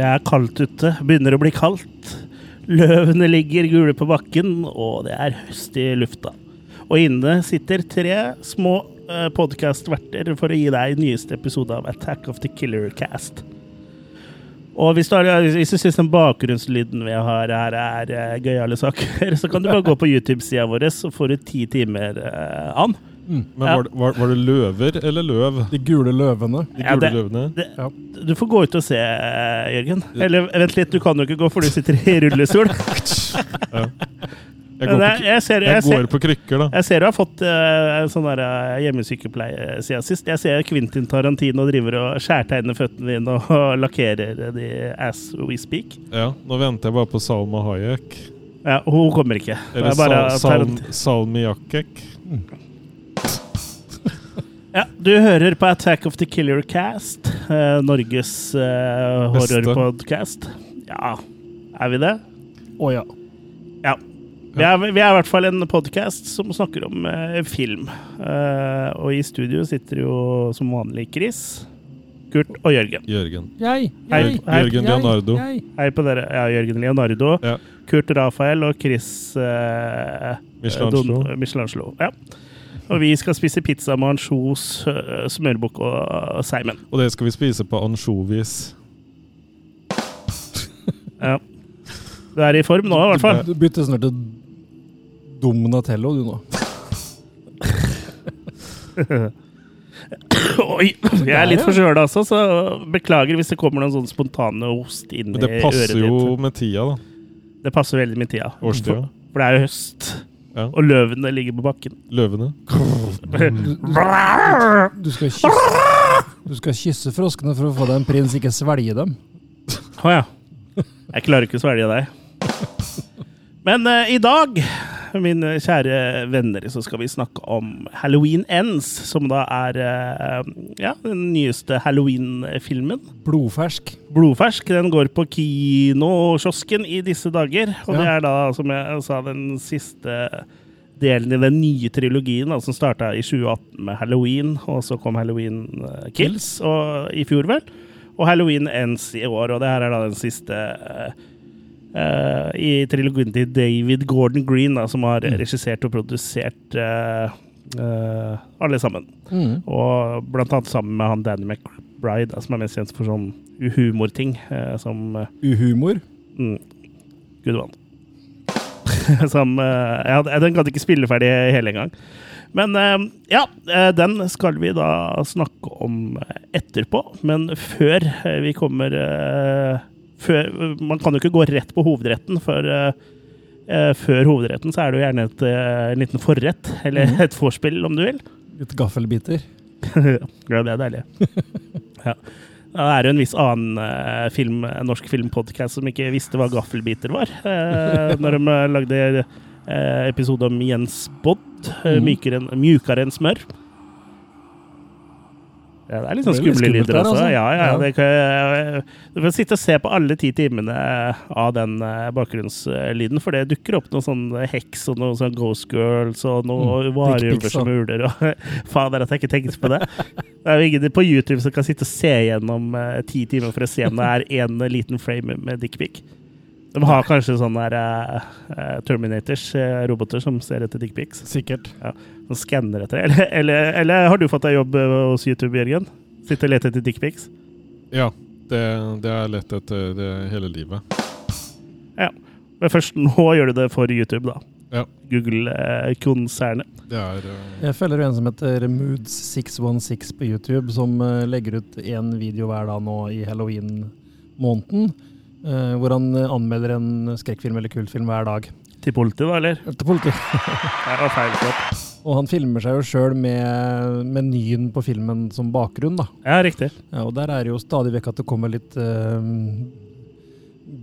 Det er kaldt ute. Begynner å bli kaldt. Løvene ligger gule på bakken, og det er høst i lufta. Og inne sitter tre små uh, podkastverter for å gi deg nyeste episode av Attack of the Killer Cast. Og hvis du, har, du syns den bakgrunnslyden vi har her er uh, gøyale saker, så kan du bare gå på YouTube-sida vår, så får du ti timer uh, an. Mm. Men var, det, var, var, det løver eller løv? De gule løvene. De gule ja, det, løvene. Det, ja. Du får gå ut og se, Jørgen. Eller vent litt, du kan jo ikke gå, for du sitter i rullestol. ja. Jeg går, på, jeg ser, jeg går på, krykker, da. Jeg ser du har fått uh, sånn der, uh, hjemmesykepleie siden sist. Jeg ser Quentin Tarantino driver og skjærtegner føttene dine og, og lakkerer de as we speak. Ja, nå venter jeg bare på Salma Hayek. Ja, Hun kommer ikke. Eller Sal Sal Mm. Ja, du hører på Attack of the Killer Cast, eh, Norges eh, horrorpodcast. Ja, er vi det? Å ja. Ja. Vi er, vi er, i hvert fall en podkast som snakker om eh, film. og i studio sitter jo som vanlig Chris, Kurt og Jørgen. Jørgen. Jeg, jeg, hei, Jørgen Leonardo. Jeg, hei på dere. Ja, Jørgen Leonardo. Ja. Kurt Rafael og Chris Michelangelo. Michelangelo. Ja. Og vi skal spise pizza med ansjos, eh, smørbukk og seimen. Og det skal vi spise på ansjovis. ja. Du er i form nå, i hvert fall. Du bytter snart til Domnatello, du nå. Oi! Jeg er litt forkjøla også, så beklager hvis det kommer noen sånn spontane host inn i øret ditt. Men det passer jo med tida, da. Det passer veldig med tida. Årstida. For, for det er jo høst. Ja. Og løvene ligger på bakken. Løvene? Du skal kysse, du skal kysse froskene for å få deg en prins, ikke svelge dem. Å oh, ja. Jeg klarer ikke å svelge deg. Men uh, i dag, mine kjære venner, så skal vi snakke om Halloween Ends, som da er uh, ja, den nyeste Halloween-filmen. Blodfersk. Blodfersk. Den går på kinokiosken i disse dager. Og ja. det er da, som jeg sa, den siste delen i den nye trilogien, da, som starta i 2018 med Halloween, og så kom Halloween uh, Kills og, i fjor, vel. Og Halloween Ends i år, og det her er da den siste uh, Uh, I trilogien til David Gordon Green, da, som har mm. regissert og produsert uh, uh, alle sammen. Mm. Og blant annet sammen med han Danny McBride, da, som er mest kjent for sånn uhumorting. som Uhumor? Mm, Gud vann. som ja, Den kan ikke spille ferdig hele engang. Men ja, den skal vi da snakke om etterpå. Men før vi kommer før, Man kan jo ikke gå rett på hovedretten, for uh, før hovedretten så er det jo gjerne et, uh, en liten forrett, eller mm. et vorspiel, om du vil. Litt gaffelbiter. ja, det er deilig. ja. Det er jo en viss annen film, norsk filmpodkast som ikke visste hva gaffelbiter var. Når de lagde episode om Jens Bodd, mm. mjukere enn smør. Ja, det er litt sånn skumle lyder også. Altså. Ja, ja, ja. Kan, du får sitte og se på alle ti timene av den eh, bakgrunnslyden, for det dukker opp noen sånne heks og noen sånne Ghost Girls og noen mm, varulver som uler. Og, fader, at jeg ikke tenkte på det. Det er jo ingen på YouTube som kan sitte og se gjennom uh, ti timer for å se om det er én liten frame med dickpic. De har kanskje sånne der, uh, Terminators, uh, roboter, som ser etter dickpics. Sikkert. Ja, som skanner etter. Eller, eller, eller, har du fått deg jobb hos YouTube, Jørgen? Sitte og leter etter dickpics? Ja. Det, det er lett etter det hele livet. Ja. Men først nå gjør du det for YouTube, da. Ja. Google-konsernet. Uh, Jeg følger en som heter Moods616 på YouTube, som legger ut én video hver dag nå i halloween-måneden. Uh, hvor han anmelder en skrekkfilm eller kultfilm hver dag. Til politiet, da, eller? Til politiet. det var feil slått. Og han filmer seg jo sjøl med menyen på filmen som bakgrunn, da. Ja, riktig. Ja, og der er det jo stadig vekk at det kommer litt uh,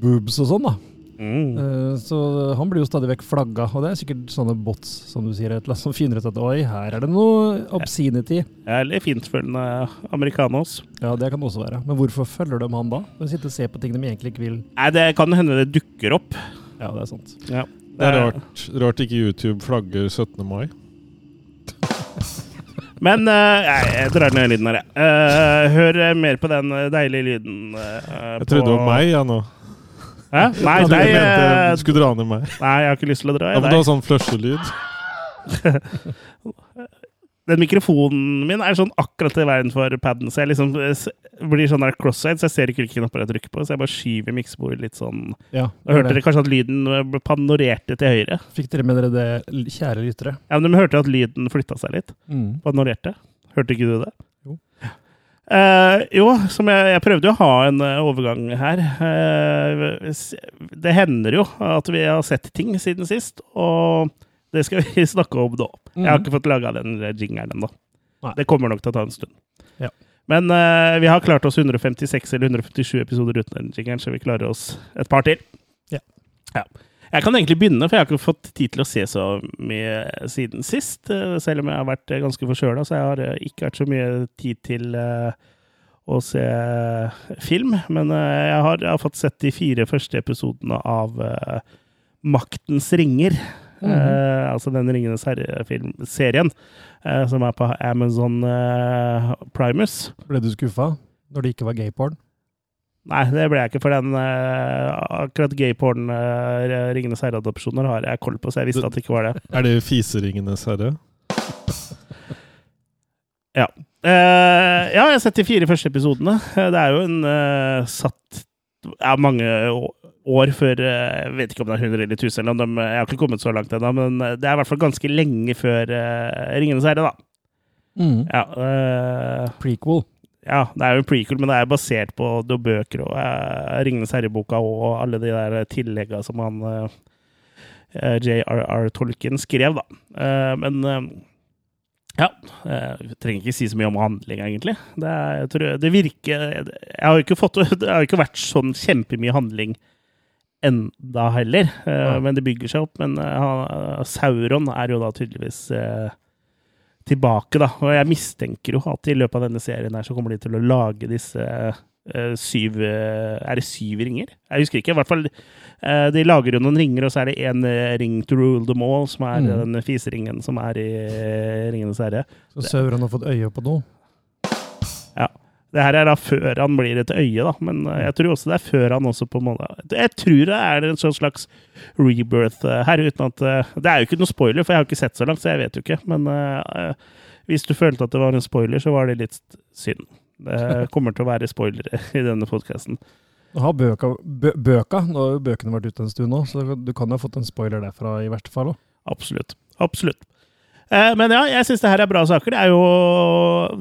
boobs og sånn, da. Mm. Uh, så han blir jo stadig vekk flagga, og det er sikkert sånne bots som du sier, et som finner ut at oi, her er det noe obscenity. Ja, eller fintfølende americanos. Ja, det kan det også være. Men hvorfor følger de han da? De sitter og ser på ting de egentlig ikke vil Nei, Det kan hende det dukker opp. Ja, det er sant. Ja. Det er rart, rart ikke YouTube flagger 17. mai. Men uh, jeg, drar ned lyden her, jeg. Uh, hør eh, mer på den eh, deilige lyden. Uh, Jeg trodde det var meg, jeg nå. Hæ? Nei, Jeg nei, mente eh, du skulle dra ned meg. nei, jeg har ikke lyst til å dra. Ja, men du har sånn flushelyd. Den mikrofonen min er sånn akkurat i veien for paden, så jeg liksom eh, blir sånn der cross-side, så jeg ser ikke hvilke knapper jeg trykker på, så jeg bare skyver miksebordet litt sånn. Ja, Da hørte dere kanskje at lyden eh, panorerte til høyre? Fikk dere med dere det, kjære lyttere? Ja, men de hørte at lyden flytta seg litt. Mm. Panorerte. Hørte ikke du det? Jo. Uh, jo, som jeg, jeg prøvde jo å ha en overgang her. Uh, det hender jo at vi har sett ting siden sist, og det skal vi snakke om nå. Jeg har ikke fått laga den jingeren ennå. Det kommer nok til å ta en stund. Ja. Men uh, vi har klart oss 156 eller 157 episoder uten den jingeren, så vi klarer oss et par til. Ja. Ja. Jeg kan egentlig begynne, for jeg har ikke fått tid til å se så mye siden sist. eh, Selv om jeg har vært eh, ganske forkjøla, så jeg har eh, ikke hatt så mye tid til å se film. Men jeg har, jeg har fått sett de fire første episodene av Maktens ringer. Eh, altså den Ringenes herre-serien eh, som er på Amazon eh, Primus. Ble du skuffa når det ikke var gayporn? Nei, det ble jeg ikke, for den eh, akkurat gayporn uh, Ringenes herre-adopsjoner har jeg koll på, så jeg visste at det ikke var det. Er det Fiseringenes herre? Eh, ja, jeg har sett de fire første episodene. Eh, Det er jo en eh, satt ja, mange år før eh, Jeg vet ikke om det er 100 eller 1000, eller om de, jeg har ikke kommet så langt ennå, men eh, det er i hvert fall ganske lenge før uh, Ringenes herre, da. Ja, uh, Prequel. ja, det er jo en prequel, men det er basert på noen bøker og uh, Ringenes herre-boka og alle de der tillegga som han uh, J.R.R. Tolkien skrev, da. Uh, men ja. Jeg trenger ikke si så mye om handling, egentlig. Det, er, jeg tror, det virker Jeg har jo ikke, fått, det har ikke vært sånn kjempemye handling enda heller, eh, Ja. men det bygger seg opp. Men eh, Sauron er jo da tydeligvis eh, tilbake, da. Og jeg mistenker jo at i løpet av denne serien her så kommer de til å lage disse eh, syv eh, Er det syv ringer? Jeg husker ikke. I hvert fall eh, De lager jo noen ringer, og så er det én ring to rule them all, som er Mm. den fiseringen som er i eh, Ringenes herre. Så Sauron har fått øye på noe. Det her er da før han blir et øye, da, men eh, jeg tror også det er før han også på en måte Jeg tror det er en sånn slags rebirth eh, her, uten at eh, Det er jo ikke noe spoiler, for jeg har ikke sett så langt, så jeg vet jo ikke. Men uh, hvis du følte at det var en spoiler, så var det litt synd. Det kommer til å være spoilere i denne podkasten. Nå har bøka, bø, bøka, nå har jo bøkene vært ute en stund nå, så du kan jo ha fått en spoiler derfra i verste fall òg. Absolutt. Absolutt. Eh, men ja, jeg syns det her er bra saker. Det er jo,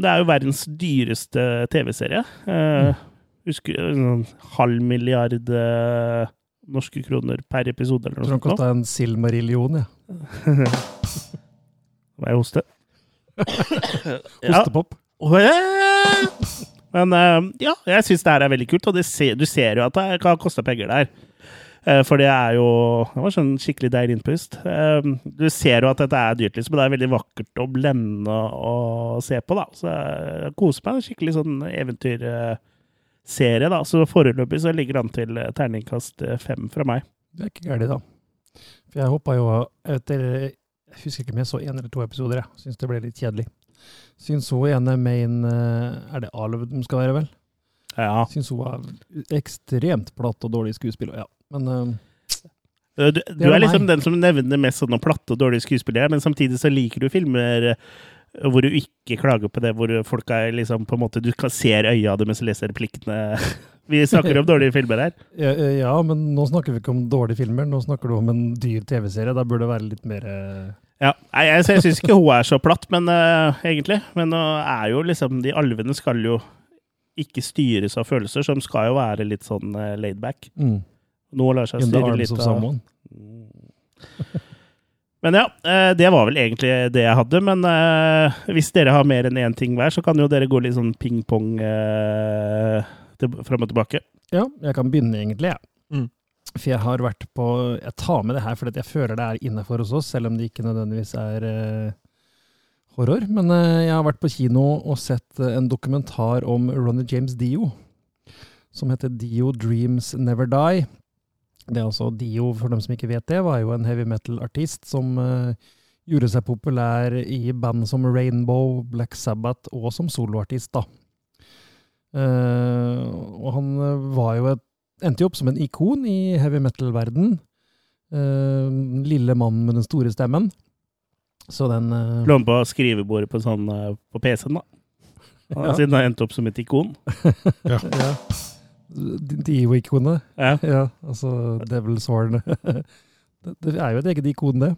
det er jo verdens dyreste TV-serie. Eh, husker en halv milliard eh, norske kroner per episode eller noe sånt. Tror han kosta en silmarillion, ja. Må jeg hoste? ja. Men ja, jeg syns det her er veldig kult, og det ser, du ser jo at det kan kosta penger der. Eh, For det er jo Det var sånn skikkelig deilig innpust. Eh, Du ser jo at dette er dyrt, liksom, men det er veldig vakkert og blendende å se på. da. Så jeg koser meg. Skikkelig sånn eventyrserie. da. Så foreløpig så ligger det an til terningkast eh, fem fra meg. Det er ikke gærent, da. For jeg hoppa jo etter Jeg husker ikke om jeg så én eller to episoder, jeg. Syns det ble litt kjedelig. Syns hun ene main Er det Alv de skal være, vel? Ja. Syns hun var ekstremt platt og dårlig skuespill. Ja. Men uh, Du, du, du er liksom den som nevner mest sånne platte og dårlige skuespillere, men samtidig så liker du filmer eh, hvor du ikke klager på det, hvor folk er liksom på en måte Du ser øya av det mens du leser replikkene. Vi snakker om dårlige filmer her. ja, ja, men nå snakker vi ikke om dårlige filmer. Nå snakker du om en dyr TV-serie. Da burde det være litt mer eh, Ja, Nei, jeg, jeg syns ikke hun er så platt, men uh, egentlig. Men nå er jo liksom De alvene skal jo ikke styres av følelser, som skal jo være litt sånn uh, laid back. mm. Noe lar seg styre litt av someone. Men ja, eh, det var vel egentlig det jeg hadde. Men eh, hvis dere har mer enn én ting hver, så kan jo dere gå litt sånn ping-pong eh, til, fram og tilbake. Ja, jeg kan begynne egentlig, jeg. Mm. For jeg har vært på Jeg tar med det her fordi jeg føler det er innafor hos oss, selv om det ikke nødvendigvis er uh, horror. Men uh, jeg har vært på kino og sett eh, en dokumentar om Ronny James Dio, som heter Dio Dreams Never Die. Det er altså Dio, for dem som ikke vet det, var jo en heavy metal-artist som uh, gjorde seg populær i band som Rainbow, Black Sabbath og som soloartist, da. Uh, og han eh, var jo et, endte jo opp som en ikon i heavy metal-verden. Uh, lille mannen med den store stemmen. Så den uh, Lå han på skrivebordet på, sånn, på PC-en, da. Ja. Siden han endte opp som et ikon. ja. ja. Dio-ikonet. Ja, Ja, altså Devil's Horn. det, det er jo et eget ikon, det.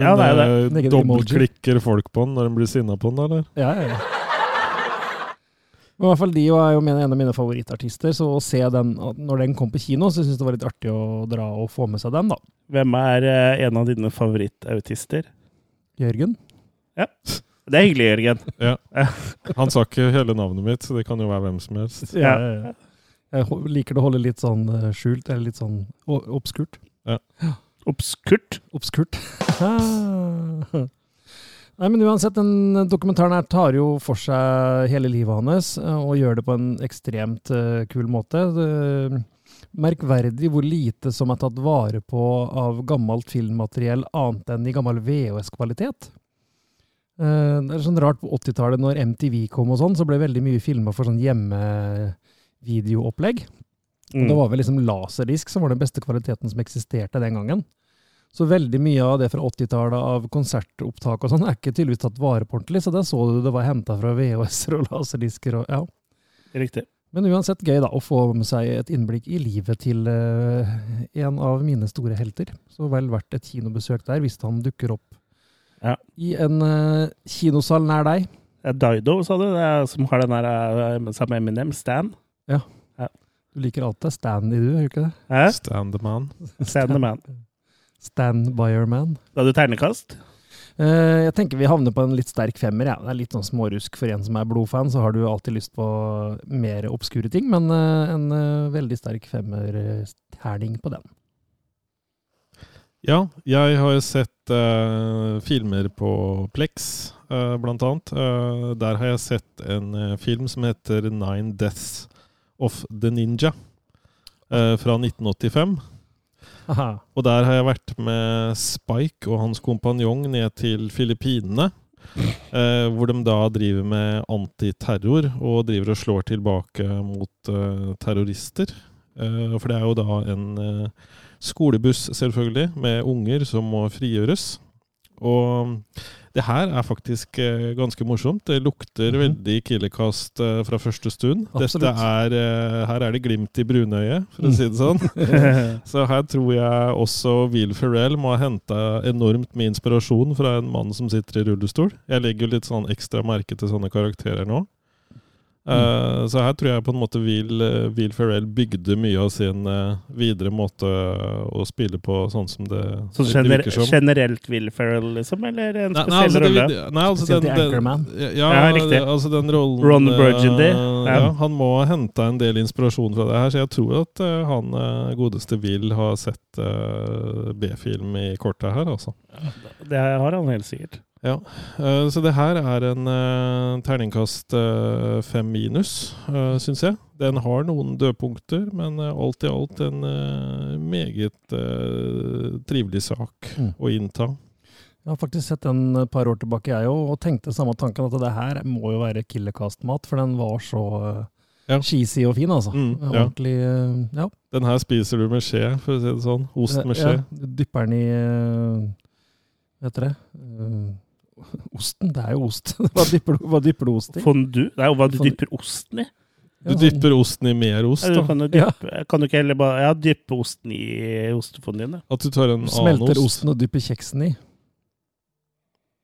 ja det er det. eh, Dobbeltklikker folk på den når de blir sinna på den, da, eller? Ja, ja, ja. Men i hvert fall De er jo en av mine favorittartister, så å se den når den kom på kino, så syns jeg det var litt artig å dra og få med seg den, da. Hvem er eh, en av dine favorittautister? Jørgen? Ja. Det er hyggelig, Jørgen. Ja. Han sa ikke hele navnet mitt, så det kan jo være hvem som helst. Ja. ja. Jeg liker det å holde litt sånn eh, skjult, eller litt sånn obskurt. Ja. Obskurt. Obskurt. Nei, men uansett, den dokumentaren her tar jo for seg hele livet hans, eh, og gjør det på en ekstremt eh, kul måte. Merkverdig hvor lite som er tatt vare på av gammelt filmmateriell annet enn i gammel VHS-kvalitet. Det er sånn rart på 80-tallet, når MTV kom og sånn, så ble veldig mye filma for sånn hjemmevideoopplegg. Og det Mm. var vel liksom laserdisk som var den beste kvaliteten som eksisterte den gangen. Så veldig mye av det fra 80-tallet av konsertopptak og sånn er ikke tydeligvis tatt vare på ordentlig, så der så du det var henta fra VHS-er og laserdisker og ja. Riktig. Men uansett gøy da å få med seg et innblikk i livet til uh, en av mine store helter. Så vel verdt et kinobesøk der hvis han dukker opp Ja. i en uh, kinosal nær deg. Er Dido, sa du, det som har den der uh, sammen med Eminem, Stan. Du liker alltid Stanley, du, gjør du ikke det? Hæ? Stand the man. Stand the Man. Stand by your man. Da hadde du ternekast? Eh, jeg tenker vi havner på en litt sterk femmer. Ja. Det er litt sånn smårusk for en som er blodfan, så har du alltid lyst på mer obskure ting, men eh, en eh, veldig sterk femmer-terning på den. Ja, jeg har jo sett filmer på Plex, eh, blant annet. Eh, der har jeg sett en film som heter Nine Deaths of the Ninja, eh, fra 1985. Aha. Og der har jeg vært med Spike og hans kompanjong ned til Filippinene. Eh, hvor de da driver med antiterror og driver og slår tilbake mot eh, terrorister. Eh, for det er jo da en eh, skolebuss, selvfølgelig, med unger som må frigjøres. Og det her er faktisk eh, ganske morsomt. Det lukter Mhm. veldig kilekast eh, fra første stund. Dette er, eh, her er det glimt i brunøyet, for å si det sånn. Så her tror jeg også Will Ferrell må ha henta enormt med inspirasjon fra en mann som sitter i rullestol. Jeg legger jo litt sånn ekstra merke til sånne karakterer nå. Eh, så her tror jeg på en måte Will, eh, Will Ferrell bygde mye av sin eh, videre måte å spille på, sånn som det, Så det gener virker som. generelt Will Ferrell, liksom? Eller en spesiell nei, altså, rolle? Det, nei, altså den, den, ja, Ja, riktig. altså den rollen Ron Burgundy, ja. ja. Han må ha henta en del inspirasjon fra det her, så jeg tror at uh, han godeste Will har sett uh, B-film i kortet her, altså. Det har han helt sikkert. Ja, eh, Så det her er en eh, terningkast eh, fem minus, syns jeg. Den har noen dødpunkter, men alt i alt en meget trivelig sak Mm. å innta. Jeg har faktisk sett den et par år tilbake, jeg òg, og tenkte samme tanken at det her må jo være Killercast-mat, for den var så Ja. cheesy og fin, altså. Mm, ja. Ordentlig Ja. Den her spiser du med skje, for å si det sånn. Ost med skje. Ja, du dypper den i vet Hva heter det? Osten? Det er jo ost. hva, dypper du, hva dypper du ost i? Fondue? Det er jo hva du Fondue. dypper osten i. Du dypper osten i mer ost, da. Ja, du kan, jo Ja. dyppe, kan du ikke heller bare ja, dyppe osten i ostefonduen? At du tar en Du annen smelter osten og dypper kjeksen i.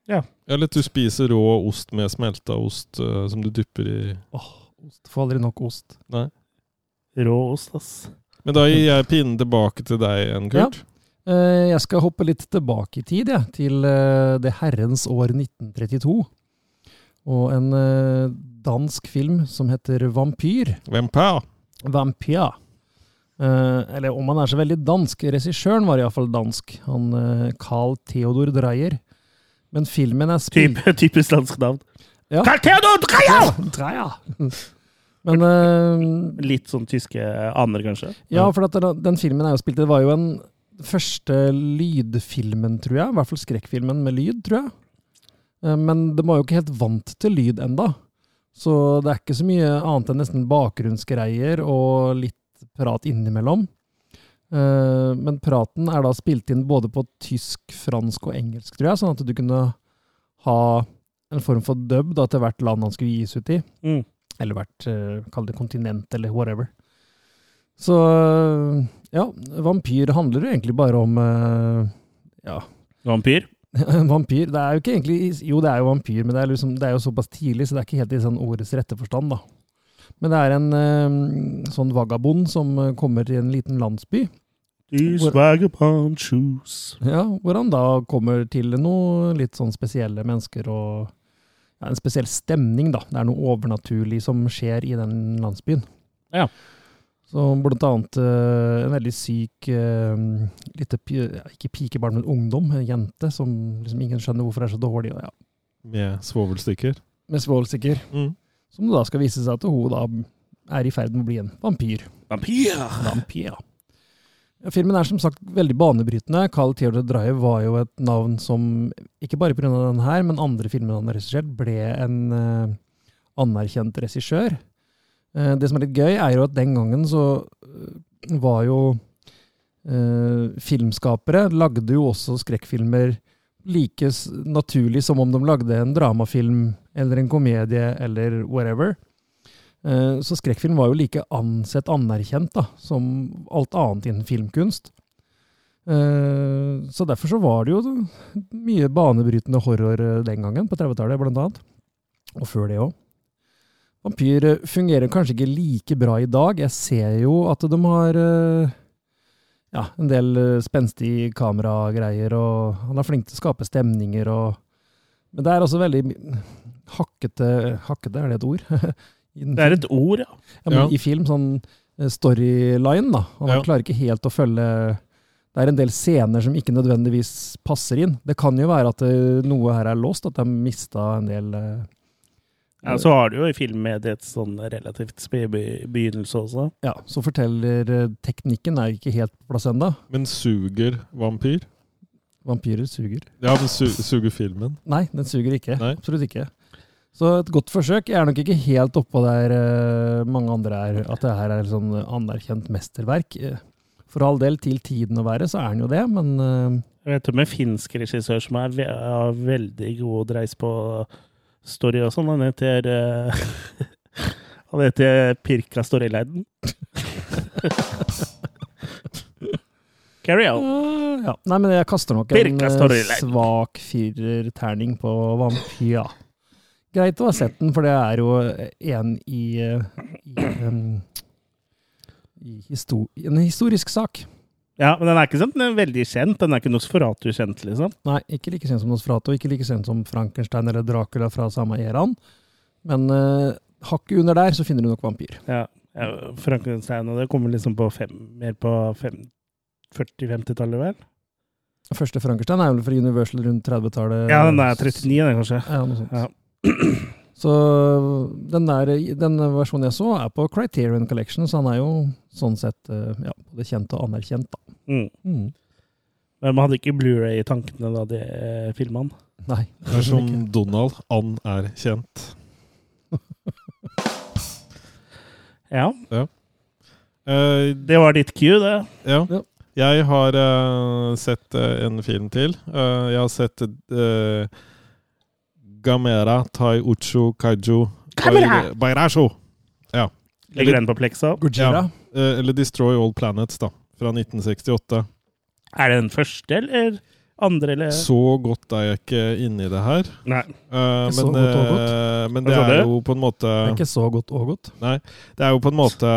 Ja. Eller at du spiser rå ost med smelta ost uh, som du dypper i Åh, ost. Får aldri nok ost. Nei. Rå ost, ass. Men da gir jeg pinnen tilbake til deg igjen, Kurt. Eh, Jeg skal hoppe litt tilbake i tid, jeg, til eh, det herrens år 1932. Og en eh, dansk film som heter Vampyr. Vampyr. Vampyr. Eh, eller om han er så veldig dansk. Regissøren var iallfall dansk. Han eh, Carl Theodor Dreyer. Men filmen er spilt Typ, typisk dansk navn. Ja. Karl Theodor Dreyer! Dreyer! Men eh, Litt sånn tyske aner, kanskje. Ja, for at den, den filmen er jo spilt Det var jo en første lydfilmen, tror jeg. I hvert fall skrekkfilmen med lyd, tror jeg. Eh, Men de var jo ikke helt vant til lyd enda. Så det er ikke så mye annet enn nesten bakgrunnsgreier og litt prat innimellom. Eh, Men praten er da spilt inn både på tysk, fransk og engelsk, tror jeg, sånn at du kunne ha en form for dub da, til hvert land han skulle gis ut i. Mm. Eller hvert, eh, kall det kontinent, eller whatever. Så ja, vampyr handler jo egentlig bare om eh, ja, Vampyr? vampyr. Det er jo ikke egentlig Jo, det er jo vampyr, men det er, liksom, det er jo såpass tidlig, så det er ikke helt i sånn ordets rette forstand, da. Men det er en eh, sånn vagabond som eh, kommer til en liten landsby, These vagabond shoes. ja, hvor han da kommer til noe litt sånn spesielle mennesker og ja, en spesiell stemning, da. Det er noe overnaturlig som skjer i den landsbyen. Ja. Så blant annet eh, en veldig syk uh, lite, ja, ikke pikebarn, men ungdom, en jente, som liksom ingen skjønner hvorfor er så dårlig, og ja, Med svovelstykker. med svovelstykker. Mm. Som det da skal vise seg at hun da er i ferd med å bli en vampyr. Vampyr! Vampyr. Ja, Filmen er som sagt veldig banebrytende. Carl Theodor Dreyer var jo et navn som, ikke bare pga. den her, men andre filmer han har regissert, ble en eh, anerkjent regissør. Eh, det som er litt gøy, er jo at den gangen så eh, var jo eh, filmskapere lagde jo også skrekkfilmer like naturlig som om de lagde en dramafilm eller en komedie eller whatever. Eh, Så skrekkfilm var jo like ansett anerkjent da, som alt annet innen filmkunst. Eh, Så derfor så var det jo mye banebrytende horror eh, den gangen, på 30-tallet blant annet. Og før det òg. Vampyr eh, fungerer kanskje ikke like bra i dag. Jeg ser jo at de har eh, ja, en del eh, spenstig kameragreier, og han er flink til å skape stemninger og Men det er også veldig hakkete Hakkete, er det et ord? Det er et ord, ja. ja, men Ja. I film, sånn storyline, da. Han Ja. klarer ikke helt å følge Det er en del scener som ikke nødvendigvis passer inn. Det kan jo være at noe her er låst, at de har mista en del ja. Så har du jo i filmmediets sånn relativt spede begynnelse også. Ja, så forteller eh, teknikken er ikke helt på plass ennå. Men suger vampyr? Vampyrer suger. Ja, men su suger filmen? Nei, den suger ikke. Nei. Absolutt ikke. Så et godt forsøk. Jeg er nok ikke helt oppå der eh, mange andre er, at det her er sånn anerkjent mesterverk. Eh, For all del, til tiden å være, så er den jo det, men eh, Jeg vet om en finsk regissør som er veldig god dreis på story og sånn. Han heter uh, Han heter Pirka Storyleiden. Carry on. Uh, ja. Nei, men jeg kaster nok en Pirka eh, svak firerterning på Vampyr. Greit å ha sett den, for det er jo en i, eh, i, um, i histo en historisk sak. Ja, men den er ikke sånn, den er veldig kjent. Den er ikke Nosferatu-kjent, liksom. Nei, ikke like kjent som Nosferatu, ikke like kjent som Frankenstein eller Dracula fra samme eraen. Men uh, hakket under der, så finner du nok vampyr. Ja, ja Frankenstein og det kommer liksom på fem, mer på 40-50-tallet, vel? Første Frankenstein er vel fra Universal rundt 30-tallet. Ja, den er 39, den, kanskje. Ja, noe sånt. Ja. Så den, der, den versjonen jeg så, er på Criterion Collection, så han er jo sånn sett eh, ja, både kjent og anerkjent. da. Mm. Mm. Men man hadde ikke Blu-ray i tankene da de eh, filma den. Nei. Det er som. Donald. And er kjent. Ja, Eh, det var ditt cue, det. ja. Ja. Jeg har uh, sett uh, en film til. Eh, jeg har sett eh, Gamera Tai Uchu Kaiju Gamera! Bairasho. Legger den på pleksa? Gojira. Eh, eller Destroy All Planets, da. Fra 1968. Er det den første, eller andre, eller? Så godt er jeg ikke inni det her. Nei. Uh, men, godt og eh, men det er jo på en måte Det er ikke så godt og godt. Nei. Det er jo på en måte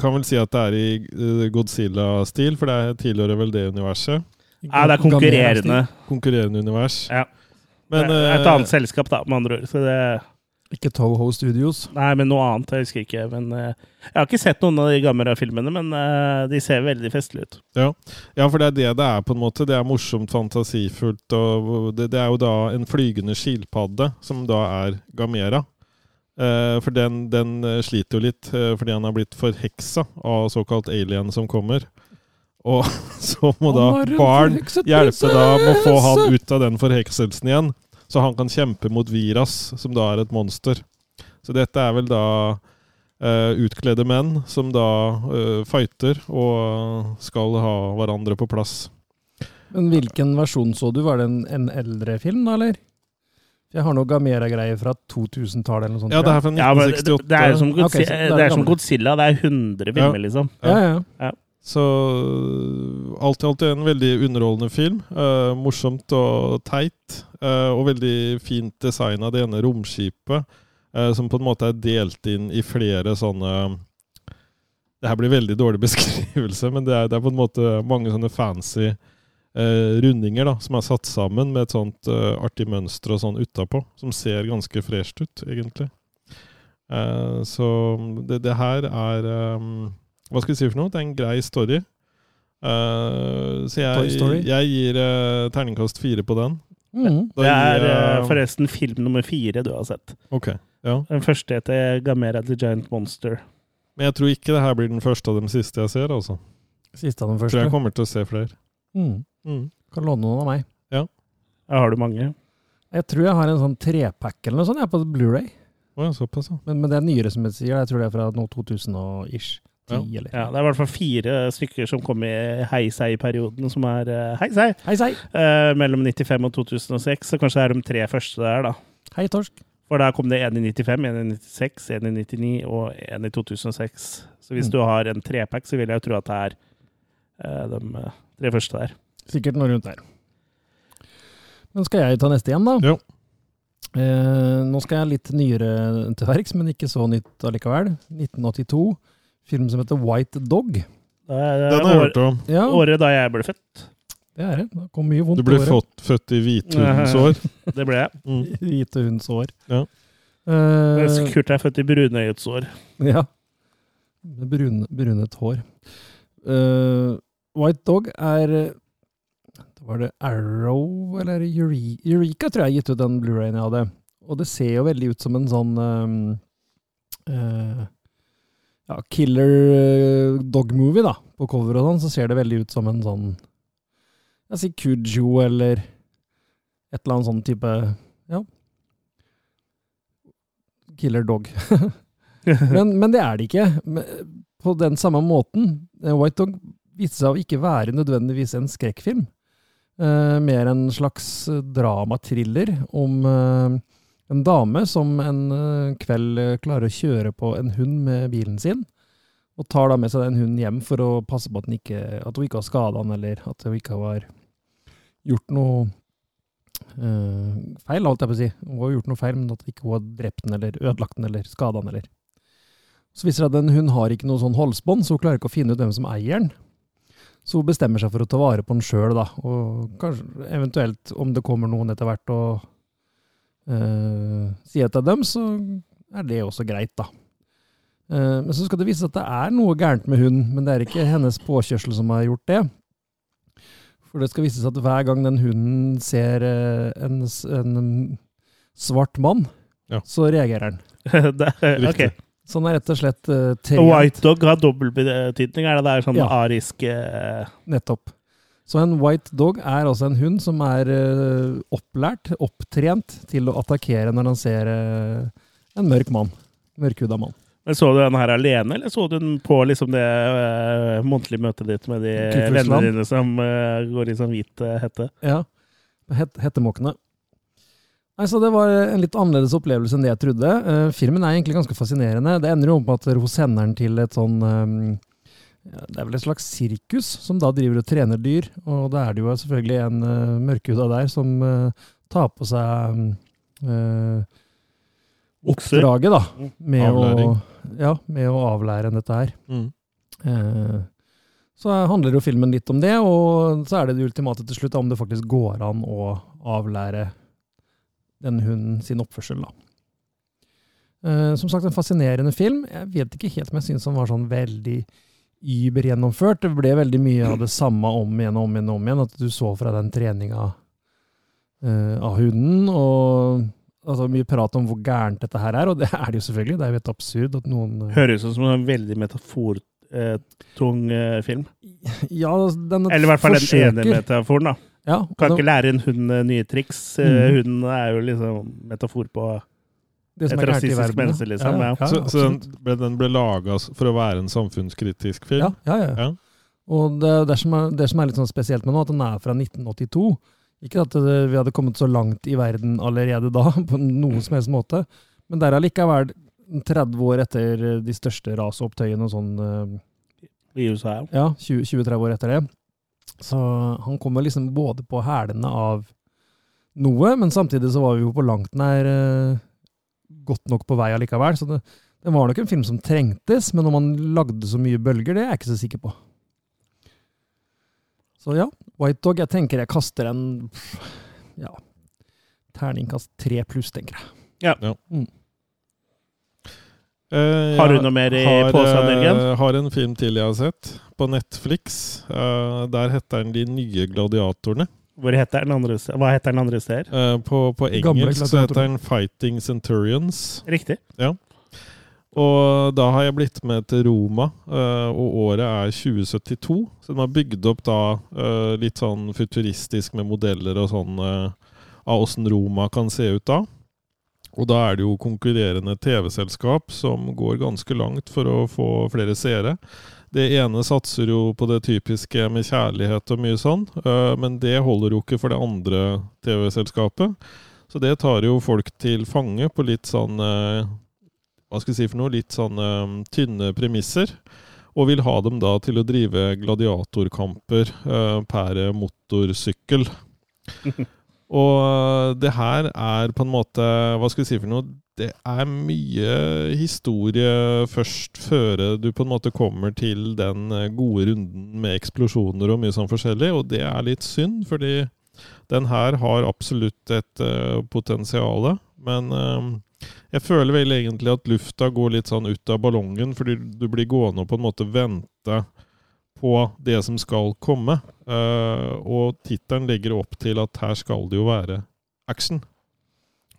Kan vel si at det er i eh, Godzilla-stil, for det tilhører vel det universet. Ja, det er konkurrerende. Konkurrerende univers. Ja. Men det er et eh, annet selskap, da, med andre ord. Så det, Ikke Toho Studios. nei, men noe annet. Jeg husker ikke. Men uh, jeg har ikke sett noen av de gamle filmene, men uh, de ser veldig festlige ut. Ja, for det er det det er, på en måte. Det er morsomt, fantasifullt. Og det, det er jo da en flygende skilpadde, som da er Gamera. Uh, for den, den sliter jo litt, fordi han har blitt forheksa av såkalt alien som kommer. Og så må da barn hjelpe da med å få han ut av den forhekselsen igjen, så han kan kjempe mot Viras, som da er et monster. Så dette er vel da Uh, utkledde menn som da uh, fighter og skal ha hverandre på plass. Men hvilken versjon så du? Var det en, en eldre film, da, eller? Jeg har noe Gamera-greier fra 2000-tallet eller noe sånt. Ja, det er fra Ja, det, 1968. det er som, Godzilla, okay, det er det er som. Godzilla. Det er 100 filmer, liksom. Ja, Ja, ja. Så alt i alt er en veldig underholdende film. Eh, morsomt og teit. eh, og veldig fint design av det ene romskipet, eh, som på en måte er delt inn i flere sånne Det her blir veldig dårlig beskrivelse, men det er, det er på en måte mange sånne fancy eh, rundinger da, som er satt sammen med et sånt eh, artig mønster og sånn utapå, som ser ganske fresht ut, egentlig. Eh, så det, det her er eh, Hva skal vi si for noe? Det er en grei story. Uh, så jeg, jeg gir uh, terningkast fire på den. Mm. Det er eh, forresten film nummer fire du har sett. Ok, ja. Den første heter Gamera the Giant Monster. Men jeg tror ikke det her blir den første av de siste jeg ser. altså. Siste av den Jeg tror jeg kommer til å se flere. Mm. Mm. Kan låne noen av meg. Jeg har du mange. Jeg tror jeg har en sånn trepack eller noe sånt jeg, på Blu-ray. Oh, ja, såpass, ja. Men, men det er nyere, som jeg sier. Jeg tror det er fra nå 2000 ish. 10, eller Ja, Det er i hvert fall fire stykker som kom i Hei sei-perioden, som er heisei. Heisei! eh, mellom 95 og 2006. Så kanskje det er de tre første der, da. Hei, torsk. For da kom det en i 95, en i 96, en i 99 og en i 2006. Så hvis Mm. du har en trepack, så vil jeg jo tro at det er eh, de eh, tre første der. Sikkert noe rundt der. Men skal jeg ta neste igjen, da? Jo. Eh, nå skal jeg litt nyere til verks, men ikke så nytt allikevel. 1982. Film som heter White Dog. Det er Den har jeg hørt om. Ja, året da jeg ble født. det er det. Det kom mye vondt Du ble fått, født i hvithundens år. Det ble jeg. Mm. År. Ja. Uh, Mens Kurt er født i brunøyets år. Ja. Med brun, brunet hår. Uh, White Dog er eh, Var det Arrow eller Eureka? Eureka, tror jeg, gitt ut den Blu-rayen jeg hadde. Og det ser jo veldig ut som en sånn um, eh, ja, killer eh, dog-movie, da. På cover og sånn, så ser det veldig ut som en sånn Jeg sier Kujo eller et eller annet sånn type Ja. Killer dog. men, men det er det ikke. På den samme måten. eh, White Dog viste seg å ikke være nødvendigvis en skrekkfilm. Eh, mer en slags eh, dramatriller om eh, en dame som en eh, kveld eh, klarer å kjøre på en hund med bilen sin. Og tar da med seg den hunden hjem for å passe på at, ikke, at hun ikke har skada den, eller at hun ikke har gjort noe øh, feil, holdt jeg på å si. Hun har gjort noe feil, men at ikke hun har drept den, eller ødelagt den, eller skada den, eller så viser det at en hund har ikke noe sånn halsbånd, så hun klarer ikke å finne ut hvem som eier den. Så hun bestemmer seg for å ta vare på den sjøl, da. Og kanskje eventuelt, om det kommer noen etter hvert og uh, sier til dem, så er det også greit, da. Uh, men så skal det vise seg at det er noe gærent med hunden, men det er ikke hennes påkjørsel som har gjort det. For det skal vise seg at hver gang den hunden ser eh, en, en svart mann, Ja. så reagerer den. det, ok. Riktig. Så han er rett og slett uh, trent. White dog har dobbel betydning. Er det der sånn Ja. arisk uh... Nettopp. Så en white dog er altså en hund som er eh, opplært, opptrent, til å attakkere når han ser eh, en mørk mann. Mørkhuda mann. Men Så du den her alene, eller så du den på liksom det uh, månedlige møtet ditt med de vennene dine som uh, går i sånn hvit uh, hette? Ja. Het, hettemåkene. Nei, så Det var en litt annerledes opplevelse enn det jeg trodde. Uh, filmen er egentlig ganske fascinerende. Det ender jo opp med at hun sender den til et sånn eh, ja, Det er vel et slags sirkus som da driver og trener dyr. Og da er det jo selvfølgelig en uh, mørkhuda der som uh, tar på seg uh, oppdraget, da. Mm. Med Avlæring. å, ja, med å avlære en dette her. Mm. Uh, Så handler jo filmen litt om det, og så er det det ultimate til slutt, om det faktisk går an å avlære den hunden sin oppførsel, da. Uh, Som sagt, en fascinerende film. Jeg vet ikke helt om jeg syns den var sånn veldig übergjennomført. Det ble veldig mye av det samme om igjen og om igjen om igjen. At du så fra den treninga uh, av hunden, og altså, mye prat om hvor gærent dette her er, og det er det jo selvfølgelig. Det er jo helt absurd at noen uh, Høres ut som en veldig metafortung uh, eh, film. Ja, den Eller i hvert fall den ene metaforen, da. Ja, Kan ikke lære en hund nye triks. Mhm. Hunden er jo liksom metafor på det som et er rasistisk verden, menneske, liksom, ja. Ja, så så den ble, den ble laga for å være en samfunnskritisk film? Ja, ja, ja. Ja. Og det, det, som er, det som er litt sånn spesielt med nå, at den er fra 1982. Ikke at det, vi hadde kommet så langt i verden allerede da, på noen som helst måte, men der er allikevel 30 år etter de største rasopptøyene og sånn, eh, i USA. ja. ja, 20 20-30 år etter det. Så han kommer liksom både på hælene av noe, men samtidig så var vi jo på langt nær eh, godt nok på vei allikevel. Så det, det var nok en film som trengtes, men om han lagde så mye bølger, det er jeg ikke så sikker på. Så ja, White Dog, jeg tenker jeg kaster en ja, terningkast tre pluss, tenker jeg. Eh, Har du noe mer i posen, eh, har en film til jeg har sett, på Netflix. Uh, der heter den De nye gladiatorene. Hvor heter den andre, hva heter den andre steder? Uh, på, på engelsk så heter den Fighting Centurions. Riktig. Og da har jeg blitt med til Roma, uh, og året er 2072. Så de har bygd opp da uh, litt sånn futuristisk med modeller og sånn av åssen Roma kan se ut da. Og da er det jo konkurrerende TV-selskap som går ganske langt for å få flere seere. Det ene satser jo på det typiske med kjærlighet og mye sånn, eh, men det holder jo ikke for det andre TV-selskapet. Så det tar jo folk til fange på litt sånn eh, hva skal jeg si for noe, litt sånn eh, tynne premisser. Og vil ha dem da til å drive gladiatorkamper per motorsykkel. og eh, det her er på en måte Hva skal vi si for noe? Det er mye historie først før du på en måte kommer til den eh, gode runden med eksplosjoner og mye sånn forskjellig, og det er litt synd, fordi den her har absolutt et uh, potensial, men uh, jeg føler vel egentlig at lufta går litt sånn ut av ballongen, fordi du blir gående og på en måte vente på det som skal komme. Uh, og tittelen legger opp til at her skal det jo være action.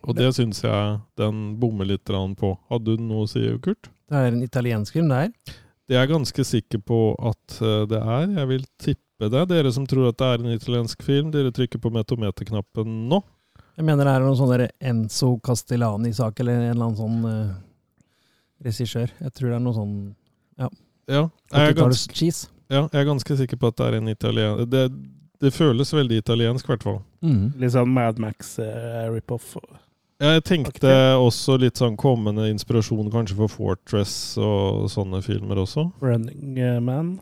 Og det syns jeg den bommer litt på. Hadde du noe å si, Kurt? Det er en italiensk film, det her. Det er jeg ganske sikker på at eh, det er. Jeg vil tippe det. Dere som tror at det er en italiensk film, dere trykker på metometerknappen nå. Jeg mener det er noen sånn Enzo Castellani-sak, eller en eller annen sånn uh, regissør. Jeg tror det er noe sånn Ja, jeg er, ganske, 80-talls-cheese. Ja, jeg er ganske sikker på at det er en italien... Det, det føles veldig italiensk, i hvert fall. Mm. Litt sånn Mad Max-rip-off. Jeg tenkte også litt sånn kommende inspirasjon kanskje for Fortress og sånne filmer også. Running eh, Man.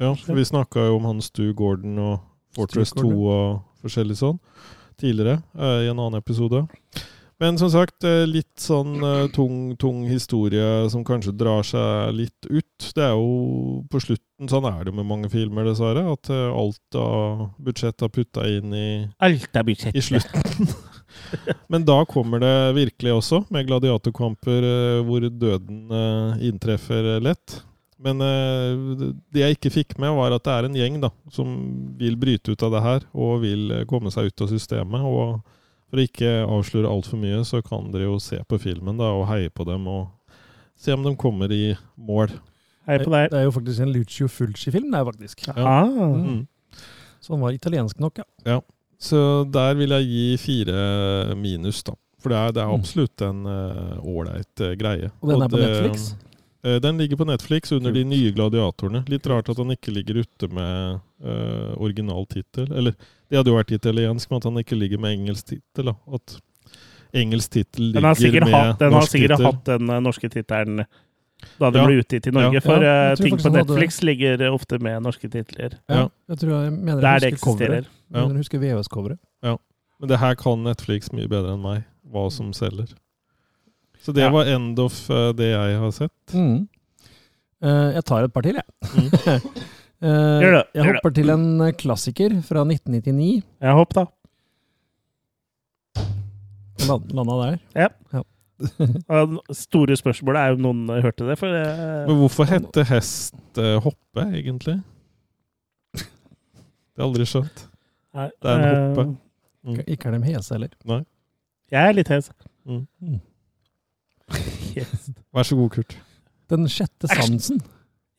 Ja, for vi snakka jo om han Stu Gordon og Fortress Stu 2 og forskjellig sånn tidligere uh, i en annen episode. Men som sagt, eh, litt sånn eh, tung, tung historie som kanskje drar seg litt ut. Det er jo på slutten, sånn er det med mange filmer, dessverre, at eh, alt av budsjett er putta inn i Alt av i slutten. Men da kommer det virkelig også, med gladiatorkamper hvor døden inntreffer lett. Men det jeg ikke fikk med, var at det er en gjeng da, som vil bryte ut av det her, og vil komme seg ut av systemet. Og for å ikke avsløre altfor mye, så kan dere jo se på filmen da, og heie på dem, og se om de kommer i mål. Hei på deg. Det er jo faktisk en Lucio Fulci-film, det er faktisk. Ah. Mm. Så han var italiensk nok, ja. ja. Så der vil jeg gi fire minus, da. For det er, det er Mm. absolutt en ålreit uh, greie. Og den er på det- Netflix? Eh, Den ligger på Netflix under de nye gladiatorene. Litt rart at han ikke ligger ute med uh, original tittel. Eller det hadde jo vært italiensk, men at han ikke ligger med engelsk tittel. At engelsk tittel ligger med norsk tittel. den har sikkert hatt den eh, norske tittelen da den Ja. ble utgitt i Norge. Ja. For Ja, ting på Netflix hadde ligger ofte med norske titler. Ja, Ja. jeg tror jeg mener Der jeg det husker eksisterer. Ja. Jeg husker VHS-coveret. Men det her kan Netflix mye bedre enn meg, hva som selger. Så det Ja. var end of eh, det jeg har sett. Mm. Uh, jeg tar et par til, jeg. Mm. uh, Gjør det, jeg gjør hopper til en eh, klassiker fra 1999. Ja, hopp, da. Land- Landa der. Ja. Store spørsmålet er om noen eh, hørte det. For eh, Men hvorfor hette hest eh, hoppe, egentlig? Det har jeg aldri skjønt. nei, det er en eh, hoppe. Mm. Ikke er de hese heller. Jeg er litt hes. Mm. Yes. Vær så god, Kurt. Den sjette sansen.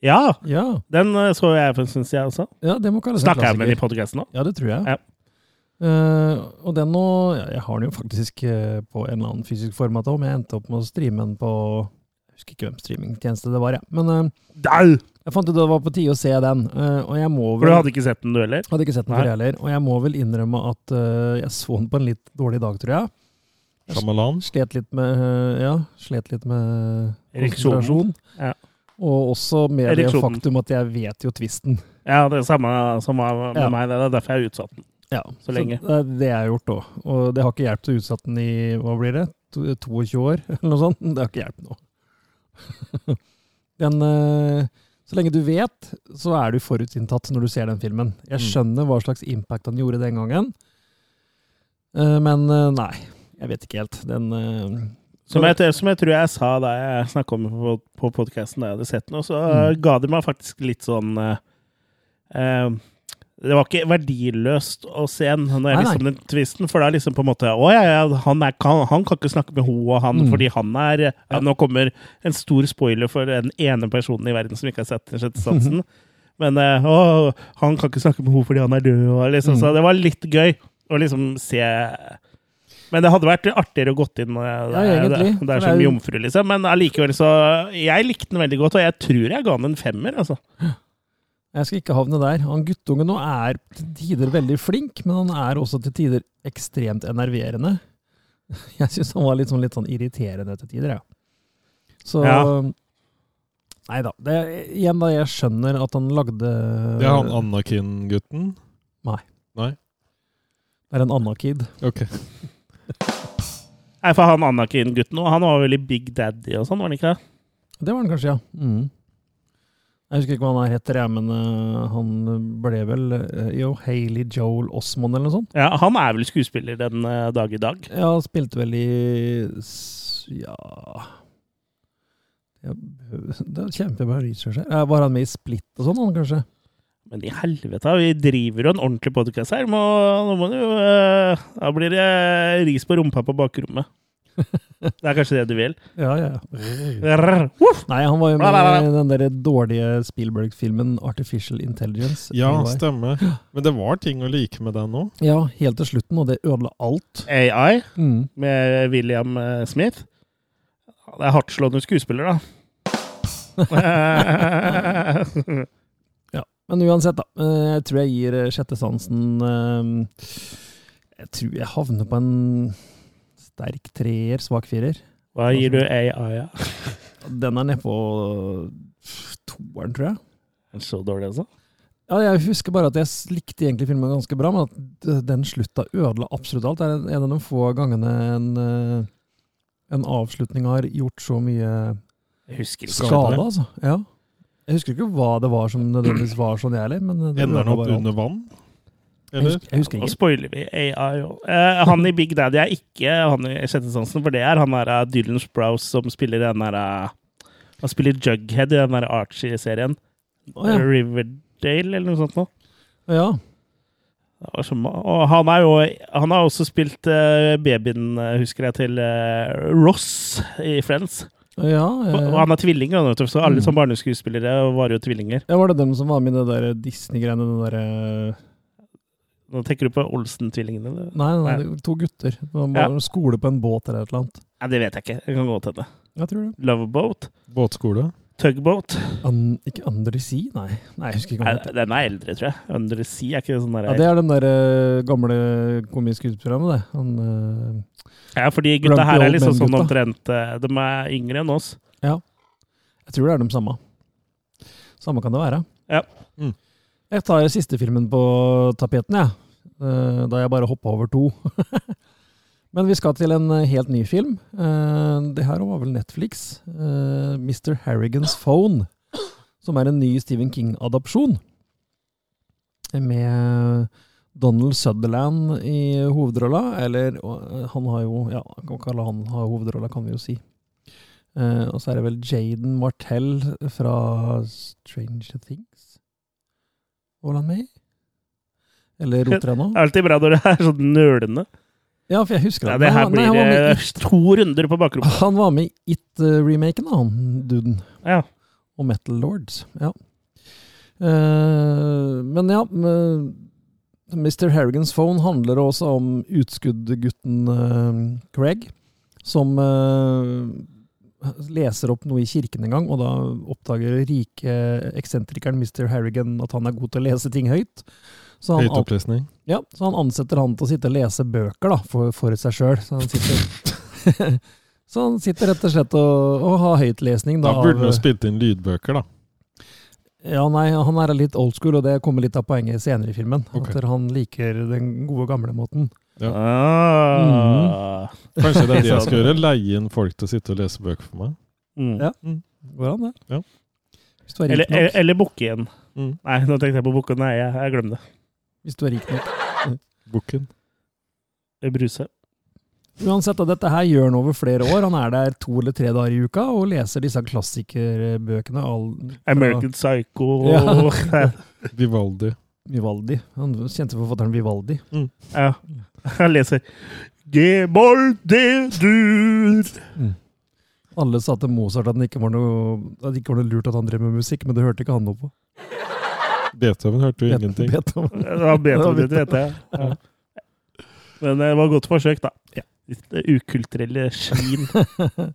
Ja! Ja, Den eh, så jeg for en stund siden også. ja det må kalles Snakker jeg med den i podkasten nå? Ja, det tror jeg. Ja. Uh, og den nå ja, Jeg har den jo faktisk eh, på en eller annen fysisk format òg, men jeg endte opp med å streame den på Jeg husker ikke hvem streamingtjeneste det var, jeg. Men jeg fant ut det var på tide å se den. og jeg må vel For du hadde ikke sett den, du heller? Hadde ikke sett den heller. Og jeg må vel innrømme at jeg så den på en litt dårlig dag, tror jeg. Shyamalan. Slet litt med eh, Ja, slet litt med konsentrasjon. Ja. Og også med det faktum at jeg vet jo tvisten. Ja, det er samme som med Ja. meg. Det er derfor jeg utsatte den. Ja, Så lenge. det er det jeg har gjort òg. Og det har ikke hjulpet å utsette den i hva blir det, 22 år, eller noe sånt. Det har ikke hjulpet nå. den, eh, så lenge du vet, så er du forutinntatt når du ser den filmen. Jeg Mm. skjønner hva slags impact han gjorde den gangen, Eh, men nei, jeg vet ikke helt. Den uh, Som jeg, som jeg tror jeg sa da jeg snakka om det på, på podkasten da jeg hadde sett den, og så Mm. eh, ga det meg faktisk litt sånn uh, Det var ikke verdiløst å se den når jeg Nei, liksom den tvisten, for da liksom på en måte Å ja, ja han, er, kan, han kan ikke snakke med hun og han, Mm. fordi han er ja. Nå kommer en stor spoiler for den ene personen i verden som ikke har sett den sjette sansen. Men å, han kan ikke snakke med henne fordi han er død, og liksom, Mm. så det var litt gøy å liksom se men det hadde vært artigere å gått inn eh, Ja, det, det, det er som er jomfru, liksom. Men allikevel så Jeg likte den veldig godt, og jeg tror jeg ga den en femmer, altså. Jeg skal ikke havne der. Han guttungen nå er til tider veldig flink, men han er også til tider ekstremt enerverende. Jeg syns han var litt sånn, litt sånn irriterende til tider, ja. Så Ja. Nei da. Det, igjen, da, jeg skjønner at han lagde Det er han Anakin-gutten. Nei. Nei. Det er en Anakid. Okay. Ok. Nei, for han Anakin-gutten han var veldig Big Daddy og sånn, var han ikke det? Det var han kanskje, ja. Mm. Jeg husker ikke hva han er heter, jeg, men uh, han ble vel uh, Jo, Haley Joel Osmond eller noe sånt. Ja, Han er vel skuespiller den uh, dag i dag. Ja, han spilte vel i Ja Det er kjempebra research her. Var han med i Split og sånn, han kanskje? Men i helvete, vi driver jo en ordentlig podkast her. Må, nå må du jo eh, Da blir det ris på rumpa på bakrommet. Det er kanskje det du vil? Ja, ja. Uff. Nei, han var jo med i den der dårlige Spielberg-filmen Artificial Intelligence. Ja, stemmer. Men det var ting å like med den òg. Ja, helt til slutten, og det ødela alt. AI Mm. med William eh, Smith. Det er hardtslående skuespiller, da. Men uansett, da. eh, Jeg tror jeg gir eh, sjette sansen eh, Jeg tror jeg havner på en sterk treer, svak firer. Hva gir du AI, ja? Den er nede på toeren, tror jeg. Den Så dårlig, altså? Ja, jeg husker bare at jeg likte egentlig filmen ganske bra, men at den slutta ødela absolutt alt. Det er en av de få gangene en, en avslutning har gjort så mye skade, altså. Ja. Jeg husker ikke hva det var som nødvendigvis var sånn, jeg heller. Men Ender han opp under vann? Jeg husker, jeg husker Nå ikke. spoiler vi AI òg. Eh, han i Big Daddy er ikke han i Sjette sansen, for det er han der eh, Dylan Sprouse som spiller den der eh, Han spiller Jughead i den der Archie-serien. Å, ja. Riverdale, eller noe sånt noe. ja. Det var så Og han er jo Han har også spilt uh, babyen, husker jeg, til uh, Ross i Friends. Ja, Og eh, han er tvillinger, han, vet du, så alle Mm. som barneskuespillere var jo tvillinger. ja, var det dem som var med i det der Disney-greiene? den der... Nå tenker du på Olsen-tvillingene? Nei, nei, Nei. det to gutter. Bare skole på en båt eller et eller annet. Nei, det vet jeg ikke. Det kan godt hende. Jeg tror det. Loveboat? Båtskole? Tugboat? An, ikke Under the Sea? Nei. nei, jeg husker ikke hva Nei, heter. den er eldre, tror jeg. Under the Sea er ikke sånn der Ja, det er den der uh, gamle komiske utprogrammet, det. Han, uh, Ja, fordi gutta her er liksom sånn omtrent uh, De er yngre enn oss. Ja. jeg tror det er de samme. Samme kan det være. Ja. Mm. Jeg tar siste filmen på tapeten, jeg. Eh, da jeg bare hoppa over to. Men vi skal til en eh, helt ny film. Eh, det her var vel Netflix. Eh, Mr. Harrigans Phone. Som er en ny Stephen King-adopsjon. Med Donald Sutherland i hovedrolla. Eller han har jo Ja, kan kalle han har hovedrolla, kan vi jo si. Og så er det vel Jaden Martell fra Stranger Things. Var han med i? Eller roter jeg nå? Alltid bra når det er sånn nølende. Ja, for jeg husker Ja, Nei, det her blir nei, han var eh, to runder på bakrommet. Han var med i It-remaken, han duden. Ja. Og Metal Lords, ja. Uh, men ja Mr. Harrigans Phone handler også om utskuddgutten uh, Craig, som eh, leser opp noe i kirken en gang, og da oppdager rike eksentrikeren Mr. Harrigan at han er god til å lese ting høyt. Så han, Høytopplesning. ja, så han ansetter han til å sitte og lese bøker da, for, for seg sjøl. Så, han sitter- så han sitter rett og slett og, og har høytlesning. Da Da, burde han spilt inn lydbøker, da. ja, nei, han er litt old school, og det kommer litt av poenget senere i filmen. Okay. At han liker den gode, gamle måten. Ja. Ah. Kanskje det er det jeg skal gjøre? Leie inn folk til å sitte og lese bøker for meg? Mm. Ja. Går an, det. Ja. Hvis du er rik Eller, nok. eller bukke igjen. Mm. Nei, nå tenkte jeg på bukke. Nei, jeg, jeg glemte det. Hvis du er rik nok. Bukken. Bruse. Uansett, da, dette her gjør han over flere år. Han er der to eller tre dager i uka og leser disse klassikerbøkene. All, American Psycho Ja. Vivaldi. Vivaldi. Han kjente forfatteren Vivaldi. ja. Han leser Gebolde-dur. Alle sa til Mozart at det ikke var noe, at det ikke var noe lurt at han drev med musikk, men det hørte ikke han noe på. Beethoven hørte jo ingenting. Beethoven. Det var Beethoven, det vet jeg. Ja. Men det var godt forsøk, da. Ja. Det ukulturelle svin.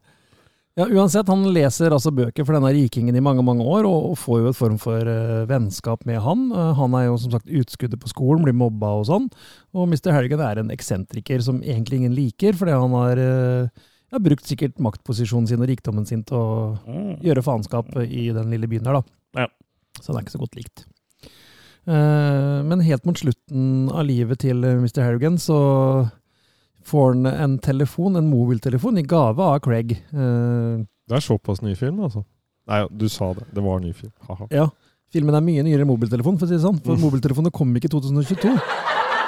Ja, uansett, han leser altså bøker for denne rikingen i mange mange år, og, og får jo et form for uh, vennskap med han. Uh, han er jo som sagt utskuddet på skolen, blir mobba og sånn. Og Mr. Helgen er en eksentriker som egentlig ingen liker, fordi han har uh, ja, brukt sikkert maktposisjonen sin og rikdommen sin til å Mm. gjøre faenskap i den lille byen her, da. Ja. Så han er ikke så godt likt. Eh, men helt mot slutten av livet til eh, Mr. Harrigan så får han en telefon, en mobiltelefon, i gave av Craig. Eh, Det er såpass ny film, altså. Nei, du sa det. Det var ny film. Haha. ja, filmen er mye nyere enn mobiltelefon, for å si det sånn. For Mm. mobiltelefoner kom ikke i 2022.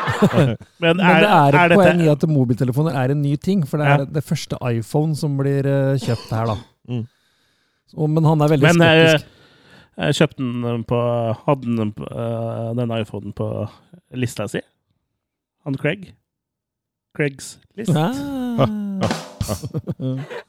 Men, Men det er et er poeng i at mobiltelefoner er en ny ting, for det er Ja. det første iPhone som blir kjøpt her, da. Mm. Så, men han er veldig Men skeptisk. Jeg kjøpte den på Hadde den, på, eh, denne iPhonen på lista si? Han Craig? Craigs list? Ah.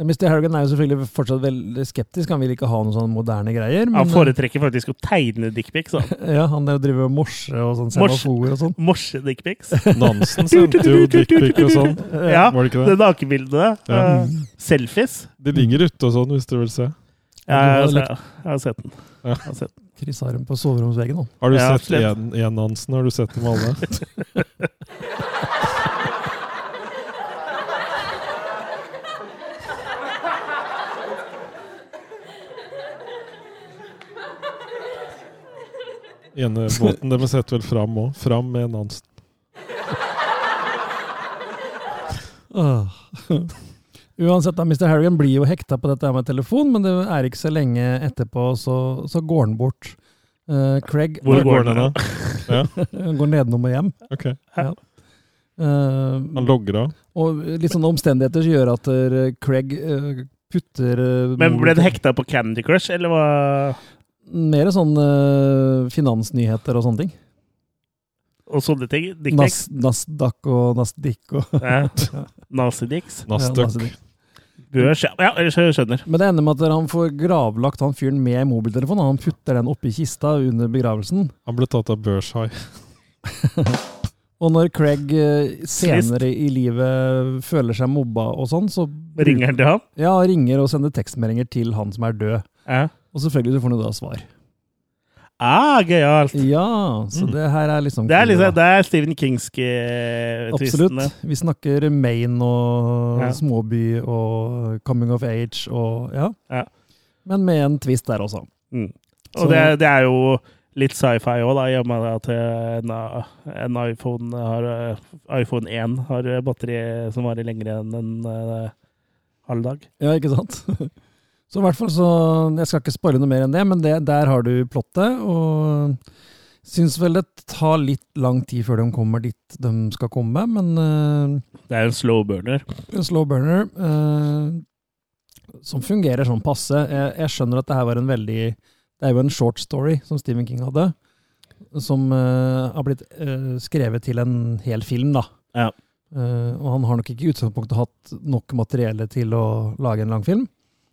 Mr. Harrigan er jo selvfølgelig fortsatt veldig skeptisk. Han vil ikke ha noen sånne moderne greier. Men, Han foretrekker faktisk å tegne dickpics. ja, han der driver og morse og sånn Morse. semafor og sånn. Morse dickpics. Nansen sendte jo dickpic og sånn. Ja, Var det ikke det det? nakenbildet. Ja. Uh, selfies. De ligger ute og sånn, hvis du vil se. Ja, jeg, jeg, har har, jeg har sett den. Ja. Jeg har sett den. Chris har den på soveromsveggen. Han. Har du Ja, sett igjen én-Hansen? Har du sett dem alle? ene båten deres setter vel fram òg. Fram med Nansen. Uansett, da, Mr. Harrigan blir jo hekta på dette med telefon, men det er ikke så lenge etterpå, så, så går han bort. Uh, Craig Hvor går går Han da? går nedenom og hjem. Ok. Uh, Han logger av. og litt sånne omstendigheter som gjør at uh, Craig putter Men ble det hekta på Candy Crush, eller hva? Mer sånn finansnyheter og sånne ting. Og sånne ting? Nas, Nasdaq og Nasdik og Ja. Nasdaq. Nasdaq. Ja. Ja. Jeg skjønner. Men det ender med at han får gravlagt han fyren med mobiltelefonen. Han putter den oppi kista under begravelsen. Han ble tatt av børshai. Og når Craig eh, senere i livet føler seg mobba og sånn, så Ringer han til han? Ja, ringer og sender tekstmeldinger til han som er død. Eh? Og selvfølgelig får han jo da svar. Ah, gøyalt. Ja, så Mm. det her er liksom Det er, liksom, det er Stephen Kingske-twistene. Absolutt. Vi snakker Maine og Ja. småby og coming of age og ja. Ja. Men med en twist der også. Mm. Og det, det er jo litt sci-fi òg, da, i og med at en, en iPhone har iPhone 1 har batteri som varer lenger enn en halv dag. Ja, ikke sant? Så i hvert fall så Jeg skal ikke spoile noe mer enn det, men det, der har du plottet. Og syns vel det tar litt lang tid før de kommer dit de skal komme, men uh, Det er en slow burner. en slow burner uh, som fungerer sånn passe. Jeg, jeg skjønner at det her var en veldig Det er jo en short story som Stephen King hadde, som uh, har blitt skrevet til en hel film, da. Ja. Og han har nok ikke i utgangspunktet hatt nok materiale til å lage en lang film.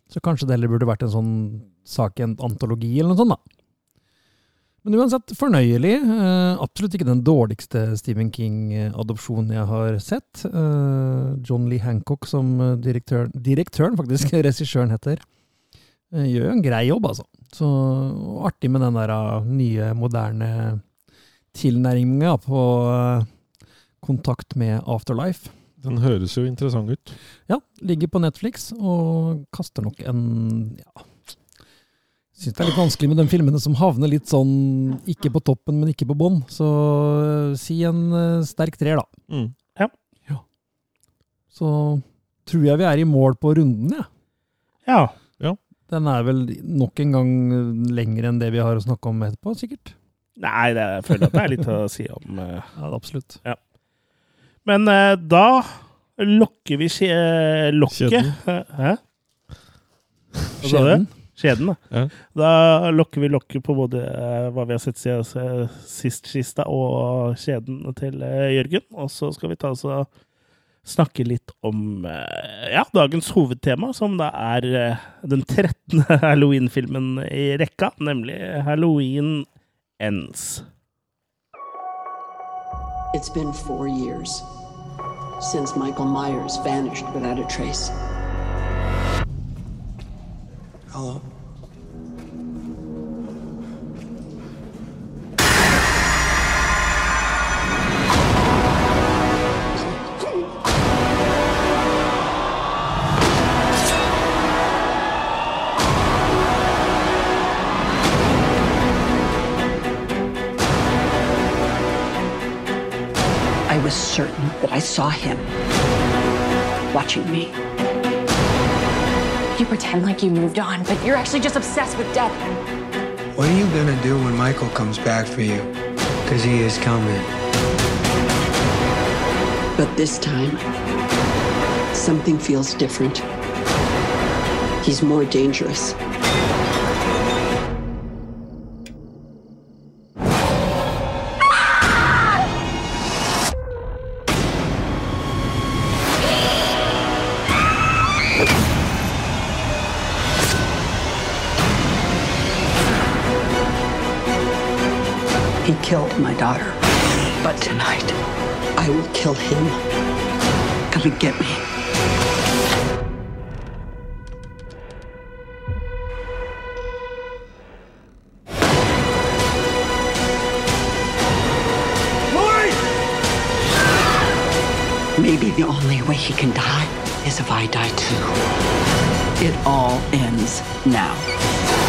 Så kanskje det heller burde vært en sånn sak i en antologi eller noe sånt, da. Men uansett, fornøyelig. Uh, absolutt ikke den dårligste Stephen King-adopsjonen jeg har sett. Uh, John Lee Hancock som eh, direktør, direktøren, faktisk, regissøren heter, uh, gjør jo en grei jobb, altså. Så artig med den der nye, moderne tilnærminga på kontakt med Afterlife. Den høres jo interessant ut. Ja, ligger på Netflix og kaster nok en ja, Syns det er litt vanskelig med de filmene som havner litt sånn ikke på toppen, men ikke på bånn. Så uh, si en uh, sterk treer, da. Mm. Ja. Så tror jeg vi er i mål på runden, jeg. Ja. Den er vel nok en gang lengre enn det vi har å snakke om etterpå, sikkert. Nei, det, jeg føler at det er litt å si om Uh... Ja, absolutt. Men eh, da lokker vi skje, lokket Kjeden. Eh, Hæ? Hva sa du? Skjeden. Skjeden, da. Ja. Da lokker vi lokket på både eh, hva vi har sett siden eh, sist kista, og skjeden til eh, Jørgen. Og så skal vi ta oss og snakke litt om eh, ja, dagens hovedtema, som da er eh, den 13. Halloween-filmen i rekka, nemlig Halloween Ends. It's been four years since Michael Myers vanished without a trace. Hello. Was certain that I saw him watching me. You pretend like you moved on, but you're actually just obsessed with death. What are you gonna do when Michael comes back for you? Because he is coming. But this time, something feels different. He's more dangerous. Killed my daughter. But tonight, I will kill him. Come and get me. Maybe the only way he can die is if I die too. It all ends now.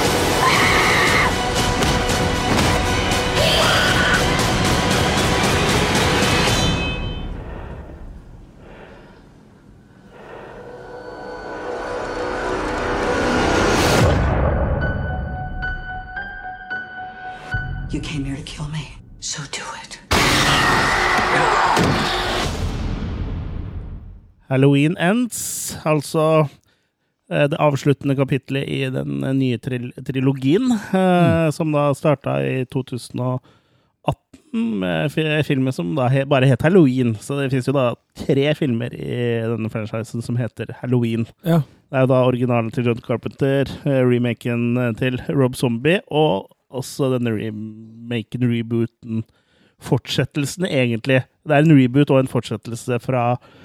Halloween Ends, altså eh, det avsluttende kapitlet i den eh, nye tril trilogien, mm. som da starta i 2018 med filmen som da he bare het Halloween. Så det fins jo da tre filmer i denne franchisen som heter Halloween. Ja. Det er jo da originalen til John Carpenter, eh, remaken eh, til Rob Zombie, og også denne remaken, rebooten, fortsettelsen, egentlig. Det er en reboot og en fortsettelse fra eh,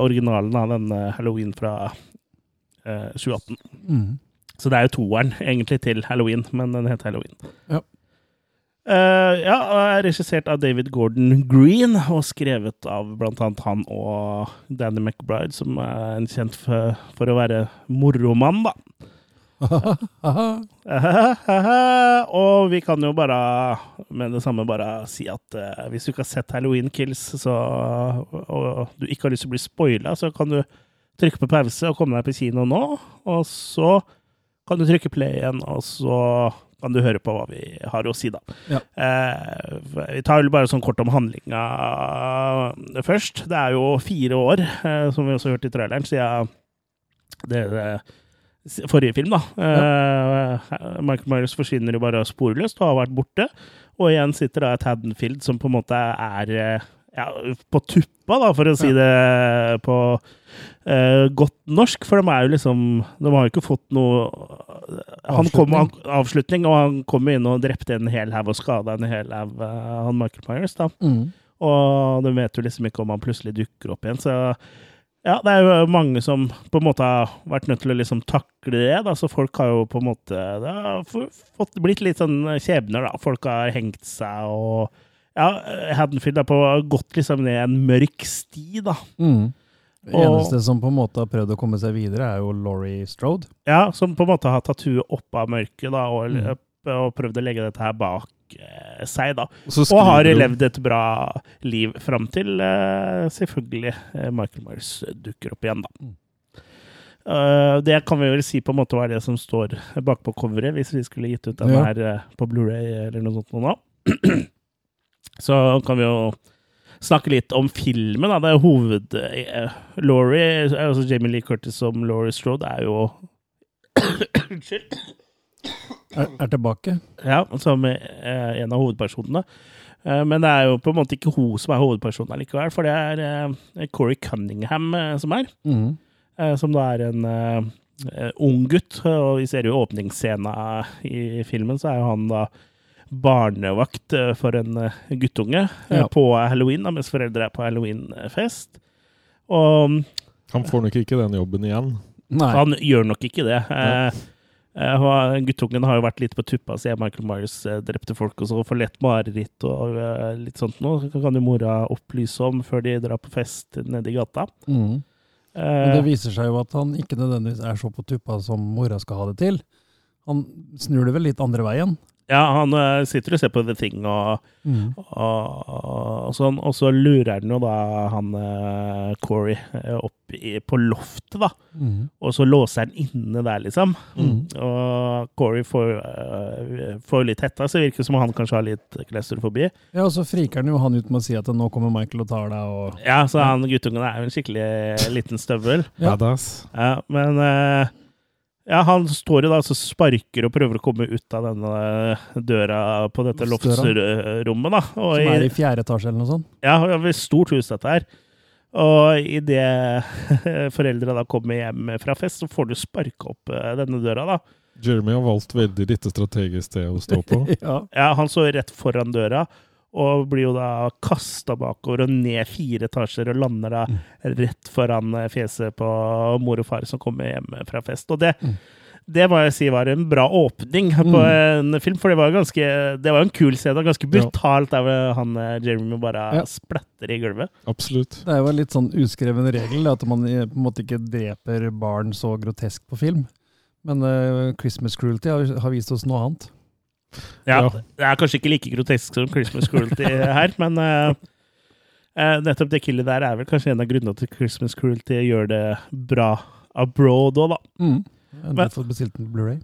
originalen av denne Halloween fra eh, 2018. Mm. Så det er jo toeren, egentlig, til Halloween, men den heter Halloween. Ja. Uh, ja, er regissert av David Gordon Green, og skrevet av annet han og Danny McBride, som er en kjent for, for å være moromann, da. og vi kan jo bare med det samme bare si at uh, hvis du ikke har sett Halloween Kills, så, og du ikke har lyst til å bli spoila, så kan du trykke på pause og komme deg på kino nå. Og så kan du trykke play igjen, og så kan du høre på hva vi har å si, da. Ja. Eh, vi tar vel bare sånn kort om handlinga først. Det er jo fire år, eh, som vi også hørte i traileren, siden det, det forrige film, da. Eh, Michael Myers forsvinner jo bare sporløst og har vært borte. Og igjen sitter da et Haddonfield som på en måte er eh, ja, på tuppa, da, for å si det på uh, godt norsk. For de er jo liksom De har jo ikke fått noe Han kom han, avslutning, og han kom inn og drepte en hel haug og skada en hel haug, uh, han Michael Myers. da. Mm. Og de vet jo liksom ikke om han plutselig dukker opp igjen. Så ja, det er jo mange som på en måte har vært nødt til å liksom takle det. da, Så folk har jo på en måte Det har fått blitt litt sånn skjebner, da. Folk har hengt seg og Ja, Haddonfield har gått liksom ned en mørk sti, da. Mm. Det Og- eneste som på en måte har prøvd å komme seg videre, er jo Laurie Strode. Ja, Som på en måte har tatt huet opp av mørket da, og, Mm. og prøvd å legge dette her bak eh, seg. da. Og har levd et bra liv fram til eh, selvfølgelig eh, Michael Myers dukker opp igjen, da. Eh, det kan vi vel si på en måte var det som står bakpå coveret, hvis vi skulle gitt ut den Ja. her uh, på Blu-ray eller noe sånt nå. Så kan vi jo snakke litt om filmen. Da. Det er hoved... Uh, Laurie, altså Jamie Lee Curtis som Laurie Strode, er jo Unnskyld. Er, er tilbake. Ja, som eh, en av hovedpersonene. Eh, men det er jo på en måte ikke hun som er hovedpersonen likevel, for det er eh, Corey Cunningham eh, som er. Mm. eh, som da er en ung gutt. Og vi ser jo åpningsscena i filmen, så er jo han da barnevakt eh, for en eh, guttunge eh, Ja. på halloween, da, mens foreldre er på halloweenfest. Og Han får nok ikke den jobben igjen. Nei. han gjør nok ikke det. Og guttungen har jo vært litt på tuppa siden Michael Myers eh, drepte folk og så, for lett mareritt og eh, litt sånt noe. Kan jo mora opplyse om før de drar på fest nede i gata. Mm. Men det Eh, viser seg jo at han ikke nødvendigvis er så på tuppa som mora skal ha det til. Han snur det vel litt andre veien. Ja, han eh, sitter og ser på The Thing og, og, og sånn, og så lurer han jo da han eh, Corey eh, opp i, på loftet, da. Mm. Og så låser han inne der, liksom. Mm. Og Corey får, får litt hetta, så det virker som han kanskje har litt klaustrofobi. Ja, og så friker han jo han ut med å si at nå kommer Michael og tar deg, og Ja, så han guttungen er jo en skikkelig liten støvel. Ja. Ja, men eh, ja, han står jo da og sparker og prøver å komme ut av denne døra på dette loftsrommet, da. Og som er i, fjerde etasje eller noe sånt. ja, det er et stort hus, dette her. Og idet foreldra da kommer hjem fra fest, så får du sparka opp eh, denne døra, da. Jeremy har valgt veldig lite strategisk sted å stå på. ja. Ja, han står rett foran døra, og blir jo da kasta bakover og ned fire etasjer, og lander da rett foran eh, fjeset på mor og far som kommer hjem fra fest. Og det, Mm. det må jeg si var en bra åpning på en film, for det var, ganske, det var en kul scene. Ganske brutalt der han eh, Jeremy bare Ja. splatter i gulvet. Absolutt. Det er jo en litt sånn uskreven regel at man på en måte ikke dreper barn så grotesk på film. Men uh, Christmas Cruelty har, har vist oss noe annet. Ja, Ja. Det er kanskje ikke like grotesk som Christmas Cruelty her, men eh, eh, nettopp det killet der er vel kanskje en av grunnene til Christmas Cruelty gjør det bra abroad òg, da. Mm. Jeg har fått bestilt en Blu-ray.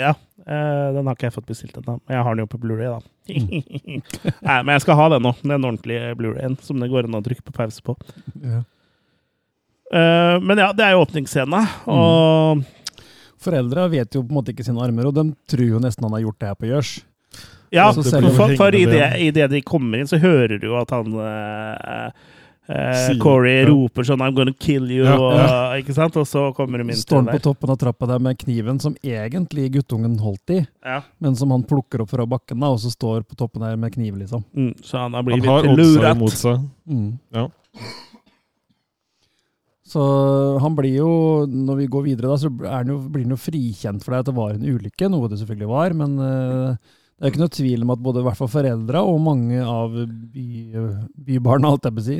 Ja, eh, den har ikke jeg fått bestilt ennå, men jeg har den jo på Blu-ray da. Nei, men jeg skal ha den nå, den ordentlige Blu-rayen, som det går an å trykke på pause på. Ja. Uh, men ja, det er jo åpningsscena, og Foreldra vet jo på en måte ikke sine armer, og de tror jo nesten han har gjort det her på gjørs. ja, for, for, det for i det, i det de kommer inn, så hører du jo at han eh, eh, Corey ja. roper sånn 'I'm gonna kill you', Ja, og, ikke sant? Og så kommer de inn Står han på toppen av trappa der med kniven som egentlig guttungen holdt i, Ja. men som han plukker opp fra bakken, da, og så står på toppen der med kniv, liksom. Mm, så han har Han har oddsa imot seg. Mm. Ja. Så han blir jo, når vi går videre, da, så er han jo, blir han jo frikjent for det at det var en ulykke, noe det selvfølgelig var, men uh, det er ikke noe tvil om at både i hvert fall foreldra og mange av by, bybarna, alt jeg vil si,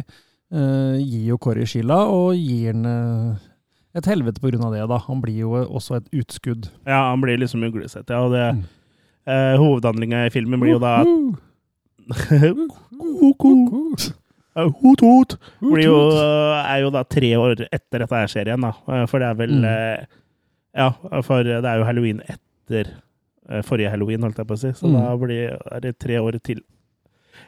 uh, gir jo Kåre skylda, og gir han uh, et helvete på grunn av det, da. Han blir jo også et utskudd. Ja, han blir liksom uglesett, ja. Og det, Mm. hovedhandlinga i filmen blir jo da Woohoo! Hot, hot! Blir jo, er jo da tre år etter dette her skjer igjen, da. Eh, For det er vel Mm. eh, Ja, for det er jo halloween etter eh, forrige halloween, holdt jeg på å si. Så Mm. da blir, er det tre år til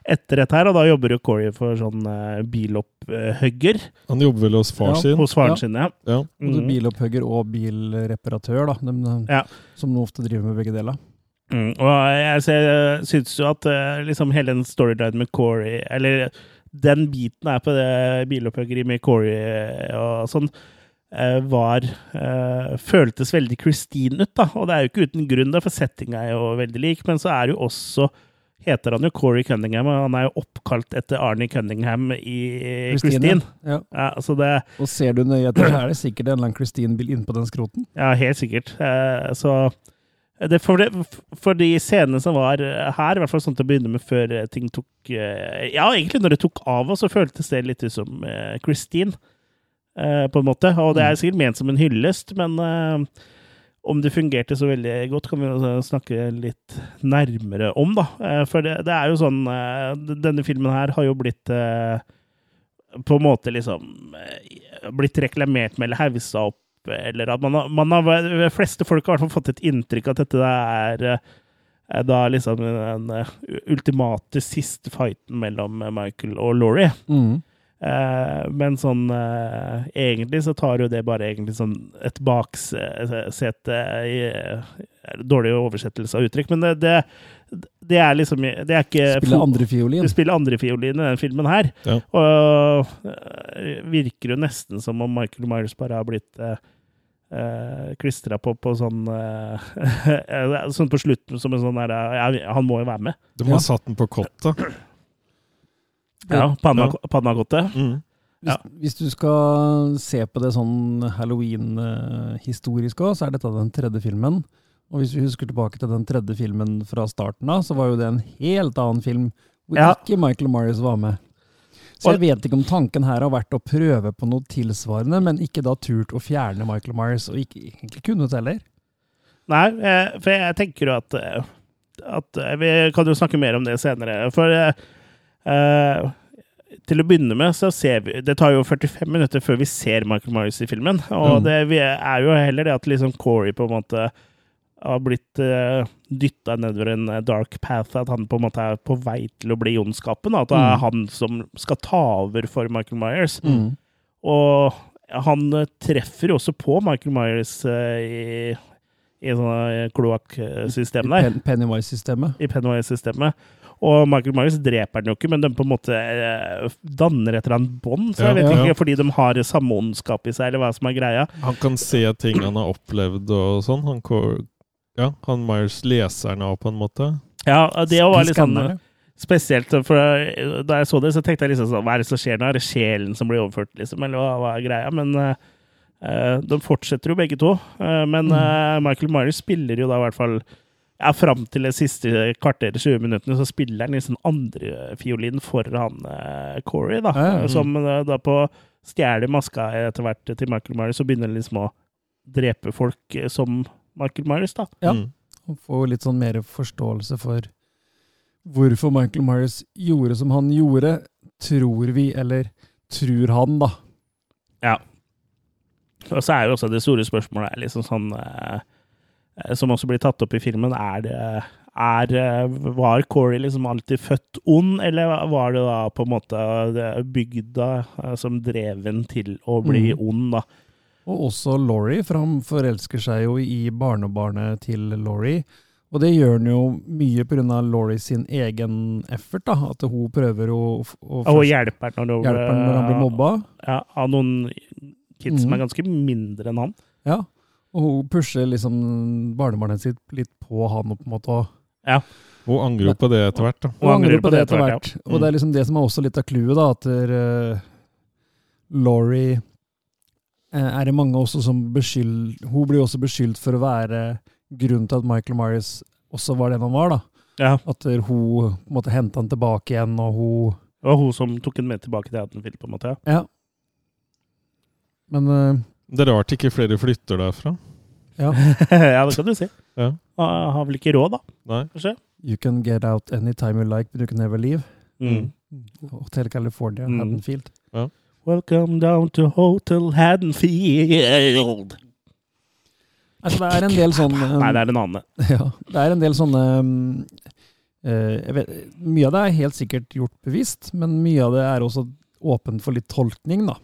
etter dette her, og da jobber jo Corey for sånn eh, bilopphugger Han jobber vel hos far Ja, sin. hos faren Ja. sin, ja. Ja. Mm. bilopphugger og bilreparatør, da. De, Ja. Som nå ofte driver med begge deler. Mm, og jeg jeg syns jo at liksom hele den storylinen med Corey Eller den biten her på det bilopphuggeriet med Corey og sånn, eh, var eh, Føltes veldig Christine ut, da. Og det er jo ikke uten grunn, da, for settinga er jo veldig lik. Men så er det jo også heter han jo Corey Cunningham, og han er jo oppkalt etter Arnie Cunningham i Christine. Ja. Ja, så det Og ser du nøye etter, så er det sikkert en eller annen Christine-bil innpå den skroten. Ja, helt sikkert. Eh, så det, for, det, for de scenene som var her, i hvert fall sånn til å begynne med, før eh, ting tok eh, Ja, egentlig når det tok av, så føltes det litt ut som eh, Christine, eh, på en måte. Og det er sikkert ment som en hyllest, men eh, om det fungerte så veldig godt, kan vi snakke litt nærmere om, da. Eh, For det, det er jo sånn eh, Denne filmen her har jo blitt eh, på en måte liksom eh, blitt reklamert med eller haussa opp, eller at man har, man har De fleste folk har i hvert fall fått et inntrykk av at dette er eh, da liksom den eh, ultimate siste fighten mellom Michael og Laurie. Mm. Eh, men sånn eh, Egentlig så tar jo det bare egentlig sånn et baksete i Dårlig oversettelse av uttrykk, men det, det, det er liksom Det er ikke Spiller andrefiolin. Du spiller andrefiolin i den filmen her. Ja. Og virker jo nesten som om Michael Myers bare har blitt uh, klistra på på sånn uh, Sånn på slutten som en sånn der ja, Han må jo være med. Du må Ja. satt den på kottet. Ja, panna, Ja. Mm. Hvis, Ja. hvis du skal se på det sånn halloween-historisk òg, så er dette den tredje filmen. Og hvis vi husker tilbake til den tredje filmen fra starten av, så var jo det en helt annen film hvor Ja. ikke Michael Marius var med. Så jeg vet ikke om tanken her har vært å prøve på noe tilsvarende, men ikke da turt å fjerne Michael Myers, og ikke egentlig kunnet heller. Nei, eh, for jeg tenker jo at, eh, at eh, Vi kan jo snakke mer om det senere. For eh, eh, til å begynne med så ser vi Det tar jo 45 minutter før vi ser Michael Myers i filmen. Og Mm. det er jo heller det at liksom Corey på en måte har blitt uh, dytta nedover en eh, dark path, at han på en måte er på vei til å bli ondskapen. At det er Mm. han som skal ta over for Michael Myers. Og han eh, treffer jo også på Michael Myers eh, i, i sånne kloakksystem der. Pen Pennywise-systemet. I Pennywise-systemet. Og Michael Myers dreper den jo ikke, men de på en måte danner et eller annet bånd. Så jeg Ja. vet Ja. ikke, fordi de har samme ondskap i seg, eller hva som er greia. Han kan se ting han har opplevd og sånn. Han, ja, han Myers leser den av på en måte. Ja, det var litt sånn spesielt. For da jeg så det, så tenkte jeg liksom sånn Hva er det som skjer nå? Er det sjelen som blir overført, liksom? Eller hva, hva er greia? Men eh, eh, de fortsetter jo begge to. Uh, men uh, Michael Myers spiller jo da i hvert fall ja, Fram til det siste kvarteret, 20 minuttene, så spiller han liksom andrefiolin for han Corey, da. Ja, ja. Som da på stjeler maska etter hvert til Michael Myers, og begynner liksom å drepe folk som Michael Myers, da. Ja. Mm. Og få litt sånn mer forståelse for hvorfor Michael Myers gjorde som han gjorde, tror vi, eller tror han, da. Ja. Og så er jo også det store spørsmålet liksom sånn eh, eh, Som også blir tatt opp i filmen, er det er, eh, Var Corey liksom alltid født ond, eller var det da på en måte bygda eh, som drev en til å bli Mm. ond, da? Og også Laurie, for han forelsker seg jo i barnebarnet til Laurie. Og det gjør han jo mye pga. Laurie sin egen effort, da. At hun prøver å, å Og hjelper når, hjelpe han når han blir mobba. Ja, av noen kids som Mhm. er ganske mindre enn han. Ja. Og hun pusher liksom barnebarnet sitt litt på han, på en måte. og- Hun angrer jo på det etter hvert. da. Hun angrer på det etter hvert. ja. Og det er liksom det som er også litt av clouet, da. At uh, Laurie eh, er det mange også som beskylder Hun blir også beskyldt for å være grunnen til at Michael Myers også var den han var, da. Ja, At der hun måtte hente han tilbake igjen, og hun det var hun som tok han med tilbake til Haddonfield, på en måte. ja. Ja. Men uh, Det er rart ikke flere flytter derfra. ja, ja, det kan du si. Ja. Jeg har vel ikke råd, da, Nei. kanskje? you can get out anytime you like, but you can never leave. Mm. Hotel California, Mm. Haddonfield. Welcome down to Hotel Haddonfield. Altså, det er en del sånn um, Nei, det er en annen. Ja, det er en del sånne um, uh, vet, Mye av det er helt sikkert gjort bevisst, men mye av det er også åpent for litt tolkning, da.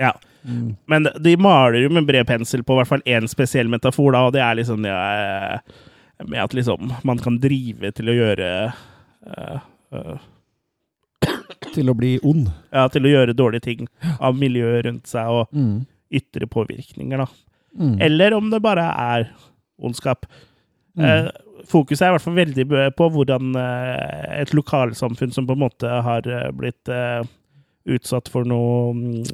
Ja. Mm. Men de maler jo med bred pensel på i hvert fall én spesiell metafor, da, og det er liksom det ja, med at liksom man kan drive til å gjøre uh, eh, Til å bli ond. Ja, til å gjøre dårlige ting av miljøet rundt seg og Mm. ytre påvirkninger, da. Mm. Eller om det bare er ondskap. Mm. Eh, fokuset er i hvert fall veldig på hvordan eh, et lokalsamfunn som på en måte har eh, blitt eh, utsatt for noe mm,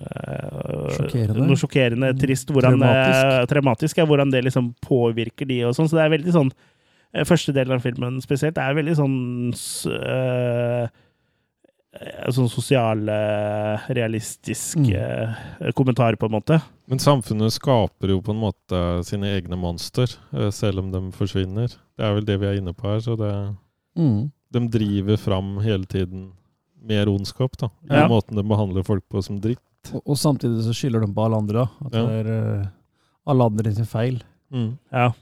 Sjokkerende. Noe sjokkerende, trist, hvordan, Traumatisk. traumatisk ja, hvordan det liksom påvirker de og sånn. Så det er veldig sånn Første delen av filmen spesielt er veldig sånn eh, Sånn sosial, eh, realistisk Mm. eh, kommentar, på en måte. Men samfunnet skaper jo på en måte sine egne monster, eh, selv om de forsvinner. Det er vel det vi er inne på her. så det... Mm. De driver fram hele tiden mer ondskap, da. I Ja. måten de behandler folk på som dritt. Og, og samtidig så skylder de på alle andre, da. At Ja. det er eh, alle andre sin feil. Mm. Ja.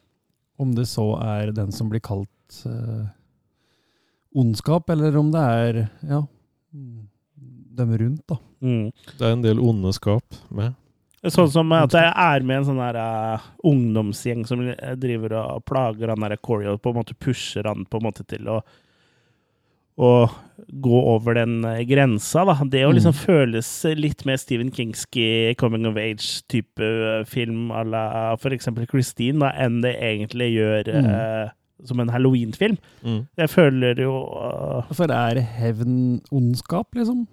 Om det så er den som blir kalt uh, ondskap, eller om det er ja, dem rundt, da. Mm. Det er en del onde skap med. Sånn som at jeg er med en sånn der uh, ungdomsgjeng som driver og plager han der Corey og på en måte pusher han på en måte til å å gå over den eh, grensa, da. Det å liksom Mm. føles litt mer Stephen Kingsky coming of age-type eh, film à la eksempel Christine, da, enn det egentlig gjør Mm. Som en halloween-film. Mm. Jeg føler jo eh, For er hevn ondskap, liksom?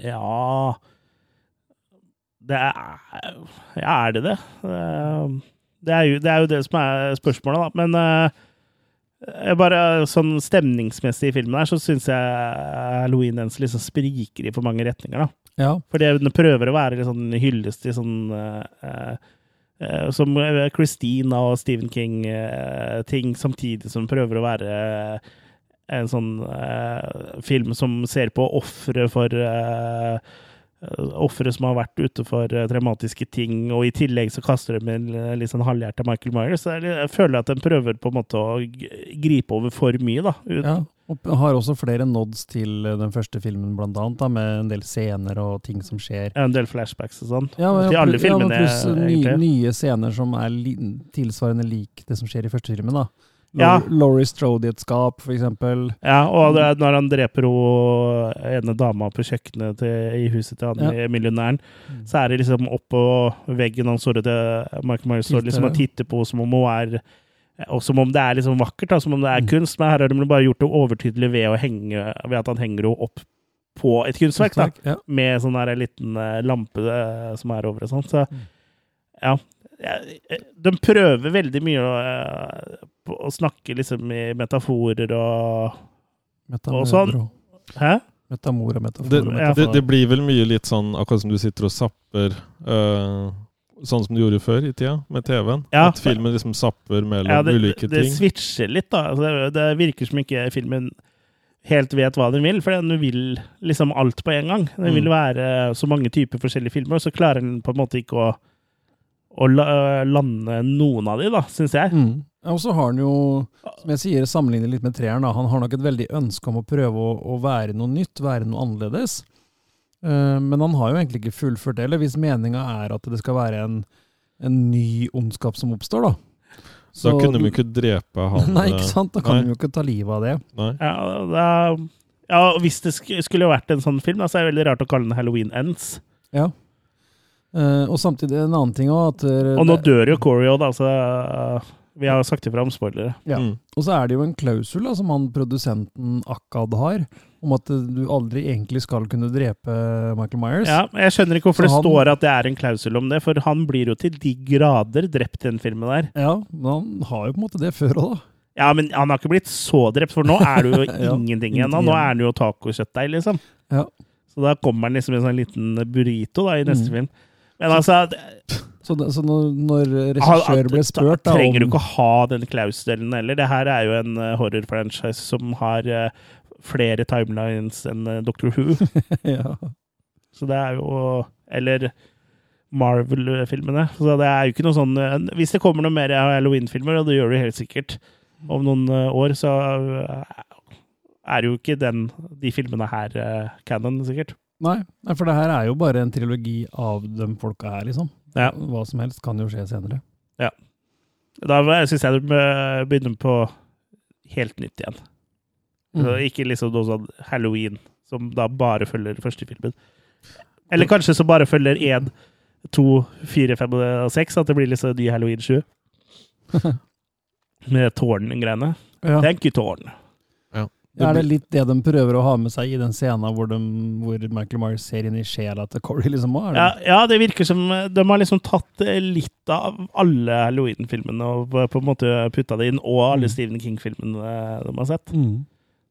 Ja Det er Ja, er det det? Eh, Det er jo det, er jo det som er spørsmålet, da. Men uh, bare sånn stemningsmessig i filmen her, så syns jeg Halloween Ends liksom spriker i for mange retninger, da. Ja. Fordi den prøver å være litt sånn hyllest i sånn uh, eh, Som Christina og Stephen King-ting, samtidig som prøver å være eh, en sånn eh, film som ser på ofre for uh, Ofre som har vært ute for eh, traumatiske ting, og i tillegg så kaster de en eh, litt sånn halvhjerta Michael Myers. Jeg føler at den prøver på en måte å gripe over for mye, da. Ut, ja. Og har også flere nods til eh, den første filmen, blant annet, da, med en del scener og ting som skjer. En del flashbacks og sånn. Ja, men- til alle ja, men pluss nye, nye scener som er li tilsvarende lik det som skjer i første filmen. da. Ja. Laurie Strode i et skap, for eksempel. Ja, og det, når han dreper hun ene dama på kjøkkenet til, i huset til han Ja. millionæren, så er det liksom oppå veggen han til Michael Myers står liksom og titter på som om hun er og som om det er liksom vakkert, da, som om det er Mm. kunst. Men her har de bare gjort det overtydelig ved, å henge, ved at han henger henne opp på et kunstverk. da, Ja. Med sånn der liten eh, lampe eh, som er over og sånn. Så Mm. ja. Ja, De prøver veldig mye å, eh, å snakke liksom i metaforer og Og sånn. Hæ? Metamor og metaforer. Det, det, det blir vel mye litt sånn akkurat som du sitter og zapper øh, Sånn som du gjorde før i tida, med TV-en. Ja. At filmen liksom zapper mellom Ja, det, ulike det ting. switcher litt, da. Altså, det, det virker som ikke filmen helt vet hva den vil, for den vil liksom alt på en gang. Det vil Mm. være så mange typer forskjellige filmer, og så klarer den på en måte ikke å, å lande noen av de, da, syns jeg. Mm. Ja, Og så har han jo, som jeg sier, sammenlignet litt med treeren, da, han har nok et veldig ønske om å prøve å, å være noe nytt, være noe annerledes. Eh, men han har jo egentlig ikke fullført det, eller hvis meninga er at det skal være en, en ny ondskap som oppstår, da. Da kunne de jo ikke drepe han Nei, ikke sant? Da kan nei. de jo ikke ta livet av det. Nei. Ja, da, ja, hvis det sk skulle vært en sånn film, da, så er det veldig rart å kalle den Halloween Ends. Ja. Eh, og samtidig en annen ting òg, at eh, Og nå dør jo Corey òg, da, så uh, vi har sagt ifra om spoilere. Ja. Mm. Og så er det jo en klausul da, som han produsenten Akkad har, om at eh, du aldri egentlig skal kunne drepe Michael Myers. Ja, Jeg skjønner ikke hvorfor han, det står at det er en klausul om det, for han blir jo til de grader drept i den filmen der. Ja, men han har jo på en måte det før òg, da. Ja, men han har ikke blitt så drept, for nå er det jo Ja, ingenting igjen. Nå er han jo tacokjøttdeig, liksom. Ja. Så da kommer han liksom i en sånn liten burrito da, i neste Mm. film. Men altså det- Så, det, så når, når regissør ble spurt da, Trenger du ikke å ha den klausdelen heller. Det her er jo en uh, horror-franchise som har uh, flere timelines enn uh, Doctor Who. ja. Så det er jo Eller Marvel-filmene. Så det er jo ikke noe sånn uh, Hvis det kommer noe mer Halloween-filmer, og det gjør det helt sikkert om noen uh, år, så er jo ikke den, de filmene her canon, sikkert. Nei, for det her er jo bare en trilogi av de folka her, liksom. Ja. Hva som helst kan jo skje senere. Ja. Da syns jeg du begynner på helt nytt igjen. Mm. ikke liksom noe sånn Halloween som da bare følger første filmen. Eller kanskje som bare følger én, to, fire, fem og seks. At det blir liksom ny Halloween 7. Med tårn-greiene. Ja. Thank you, tårn. Er det litt det de prøver å ha med seg i den scenen hvor, de, hvor Michael Myers ser inn i sjela til Corey? liksom? Er det? Ja, ja, det virker som de har liksom tatt eh, litt av alle Halloween-filmene og på en måte putta det inn, og alle Mm. Stephen King-filmene de har sett. Mm.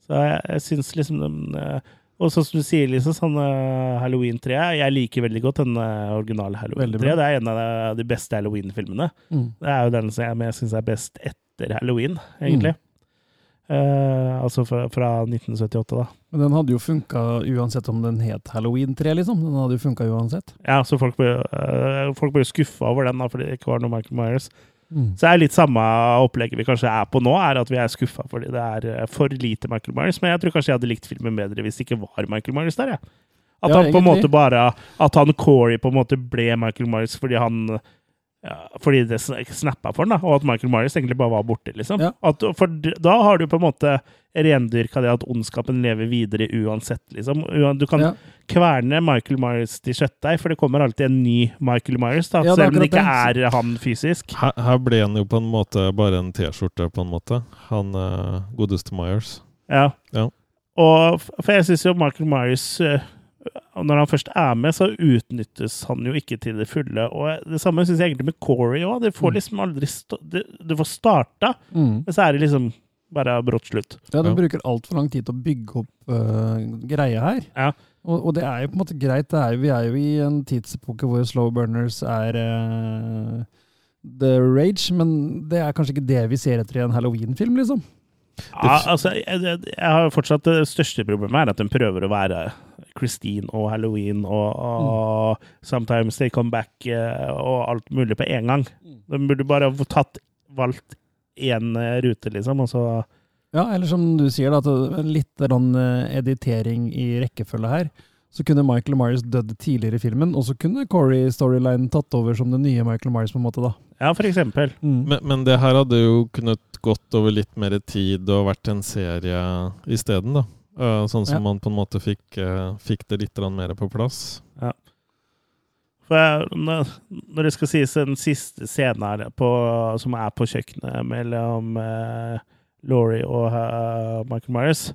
Så jeg, jeg syns liksom eh, Og sånn som du sier, liksom, sånn eh, Halloween 3 Jeg liker veldig godt den eh, originale Halloween-treet. 3. Det er en av de beste Halloween-filmene. Mm. Det er jo den som jeg, syns er best etter Halloween, egentlig. Eh, altså fra, fra 1978, da. Men den hadde jo funka uansett om den het Halloween 3, liksom. Den hadde jo funka uansett. Ja, så folk ble, uh, folk ble skuffa over den da, fordi det ikke var noe Michael Myers. Mm. Så det er litt samme opplegget vi kanskje er på nå, er at vi er skuffa fordi det er eh, for lite Michael Myers. Men jeg tror kanskje jeg hadde likt filmen bedre hvis det ikke var Michael Myers der. Ja. At Ja, han på en måte bare At han Corey på en måte ble Michael Myers fordi han ja, fordi det sn- snappa for den, da, og at Michael Myers egentlig bare var borte. liksom. Ja. At, for da har du på en måte rendyrka det at ondskapen lever videre uansett. liksom. Du kan Ja. kverne Michael Myers til kjøttdeig, for det kommer alltid en ny Michael Myers, da, Ja, selv om det ikke er han fysisk. Her, her ble han jo på en måte bare en T-skjorte, på en måte. Han uh, godeste Myers. Ja. Ja. Og for jeg syns jo Michael Myers øh, Når han først er med, så utnyttes han jo ikke til det fulle. Og det samme syns jeg egentlig med Corey òg. Det får Mm. liksom aldri det, Du får starta, Mm. men så er det liksom bare brått slutt. Ja, de Ja. bruker altfor lang tid til å bygge opp uh, greia her. Ja. Og, og det er jo på en måte greit. Det er, jo- vi er jo i en tidsepoke hvor slow burners er uh, the rage, men det er kanskje ikke det vi ser etter i en halloween-film, liksom. Ja, altså, jeg, jeg jeg har fortsatt Det største problemet er at den prøver å være Christine og Halloween og, og Sometimes They Come Back eh, og alt mulig på én gang. De burde bare ha tatt valgt én eh, rute, liksom, og så Ja, eller som du sier, da, at litt eh, editering i rekkefølge her. Så kunne Michael Myers dødd tidligere i filmen, og så kunne Corey-storyline tatt over som den nye Michael Myers, på en måte, da. Ja, for eksempel. Mm. Men, men det her hadde jo kunnet gått over litt mer tid og vært en serie isteden, da. Eh, sånn som Ja. man på en måte fikk, eh, fikk det litt mer på plass. For jeg, når, det skal sies en siste scene her på, som er på kjøkkenet mellom uh, Laurie og uh, Michael Myers,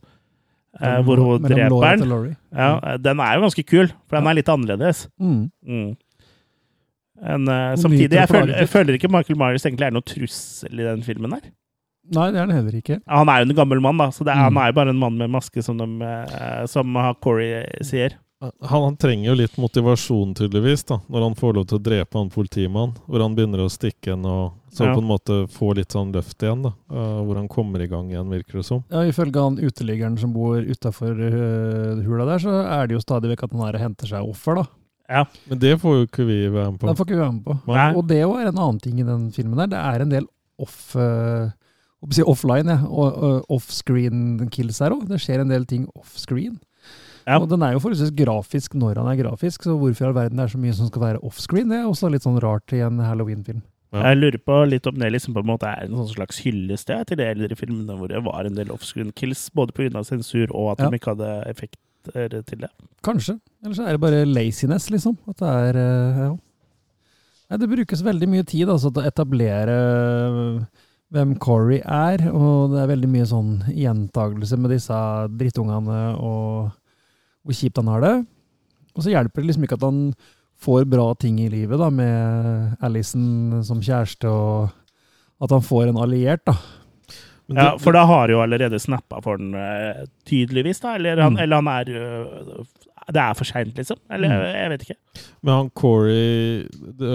eh, hvor hun dreper han, ja, eh, den er jo ganske kul, for den er litt annerledes. Mm. Mm. En, eh, samtidig, jeg føler, jeg føler ikke Michael Myers egentlig er noen trussel i den filmen her. Nei, det er han heller ikke. Han er jo en gammel mann, da, så det er, Mm. han er jo bare en mann med maske, som, de, eh, som Corey sier. Han, han trenger jo litt motivasjon, tydeligvis, da, når han får lov til å drepe han politimannen. Hvor han begynner å stikke en og så Ja. på en måte få litt sånn løft igjen. da, eh, Hvor han kommer i gang igjen, virker det som. Ja, Ifølge han uteliggeren som bor utafor hula der, så er det jo stadig vekk at han er og henter seg offer, da. Ja. Men det får jo ikke vi være med på. Det får ikke vi være med på. Nei. Og det òg er en annen ting i den filmen der. Det er en del off uh, si offline, ja. og uh, offscreen kills her òg. Det skjer en del ting offscreen. Ja. Og den er jo forholdsvis grafisk når han er grafisk, så hvorfor i all verden det er så mye som skal være offscreen, det er også litt sånn rart i en halloween-film. Ja. Jeg lurer på litt om det liksom på en måte er en sånn slags hyllest til de eldre filmene hvor det var en del offscreen kills, både pga. sensur og at Ja. de ikke hadde effekter til det. Kanskje. Eller så er det bare laziness, liksom. At det er uh, ja. Nei, det brukes veldig mye tid altså, til å etablere uh, hvem Corey er, og det er veldig mye sånn gjentagelse med disse drittungene og hvor kjipt han har det. Og så hjelper det liksom ikke at han får bra ting i livet, da, med Alison som kjæreste, og at han får en alliert, da. Men Ja, For da har jo allerede snappa for den, eh, tydeligvis, da. Eller han, Mm. eller han er øh, Det er for seint, liksom. Eller Mm. jeg vet ikke. Men han Corey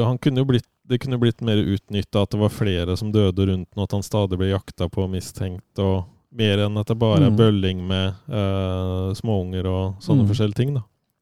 han kunne jo blitt, det kunne blitt mer utnytta at det var flere som døde rundt nå, at han stadig ble jakta på og mistenkt, og mer enn at det bare er Mm. bølling med uh, småunger og sånne Mm. forskjellige ting. da.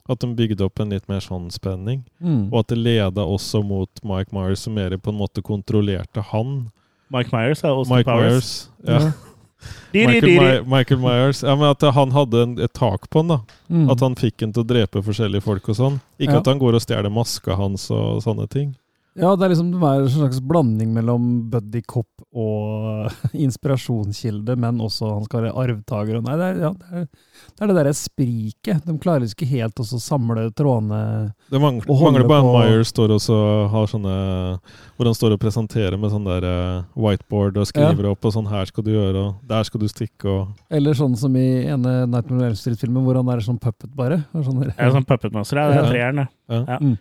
At de bygde opp en litt mer sånn spenning. Mm. Og at det leda også mot Mike Myers, som mer på en måte kontrollerte han. Mike Myers er også Mike Powers. Myers. Ja. Michael. My Michael Myers. Ja, men At han hadde en, et tak på han. da. Mm. At han fikk han til å drepe forskjellige folk og sånn. Ikke Ja. at han går og stjeler maska hans og sånne ting. Ja, det er liksom det er en slags blanding mellom buddy cop og inspirasjonskilde, men også han skal være arvtaker. og Nei, det er, ja, det er det, er det derre spriket. De klarer ikke helt å samle trådene Det mangler, Og mangler på- Meyer står også har sånne Hvor han står og presenterer med sånn der eh, whiteboard og skriver opp og sånn 'Her skal du gjøre', og 'Der skal du stikke', og Eller sånn som i ene Nightmare on Elm Street-filmen, hvor han er sånn puppet, bare. Sånn Ja, sånn Puppet Master, ja. Det er Ja. treeren, det. Ja. Ja. Mm.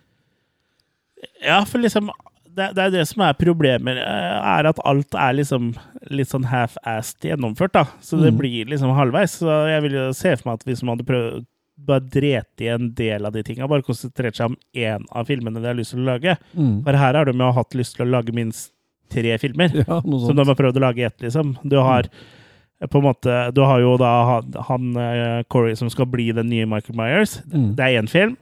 Ja, for liksom det, det er det som er problemet, eh, er at alt er liksom litt sånn half-assed gjennomført, da. Så det mm. blir liksom halvveis. Så jeg vil jo se for meg at hvis man hadde prøvd bare drete i en del av de tinga, bare konsentrert seg om én av filmene de har lyst til å lage. Mm. For her har de jo hatt lyst til å lage minst tre filmer. Ja, Som de har prøvd å lage i ett, liksom. Du har mm. på en måte Du har jo da han, han eh, Corey som skal bli den nye Michael Myers. Mm. Det er én film.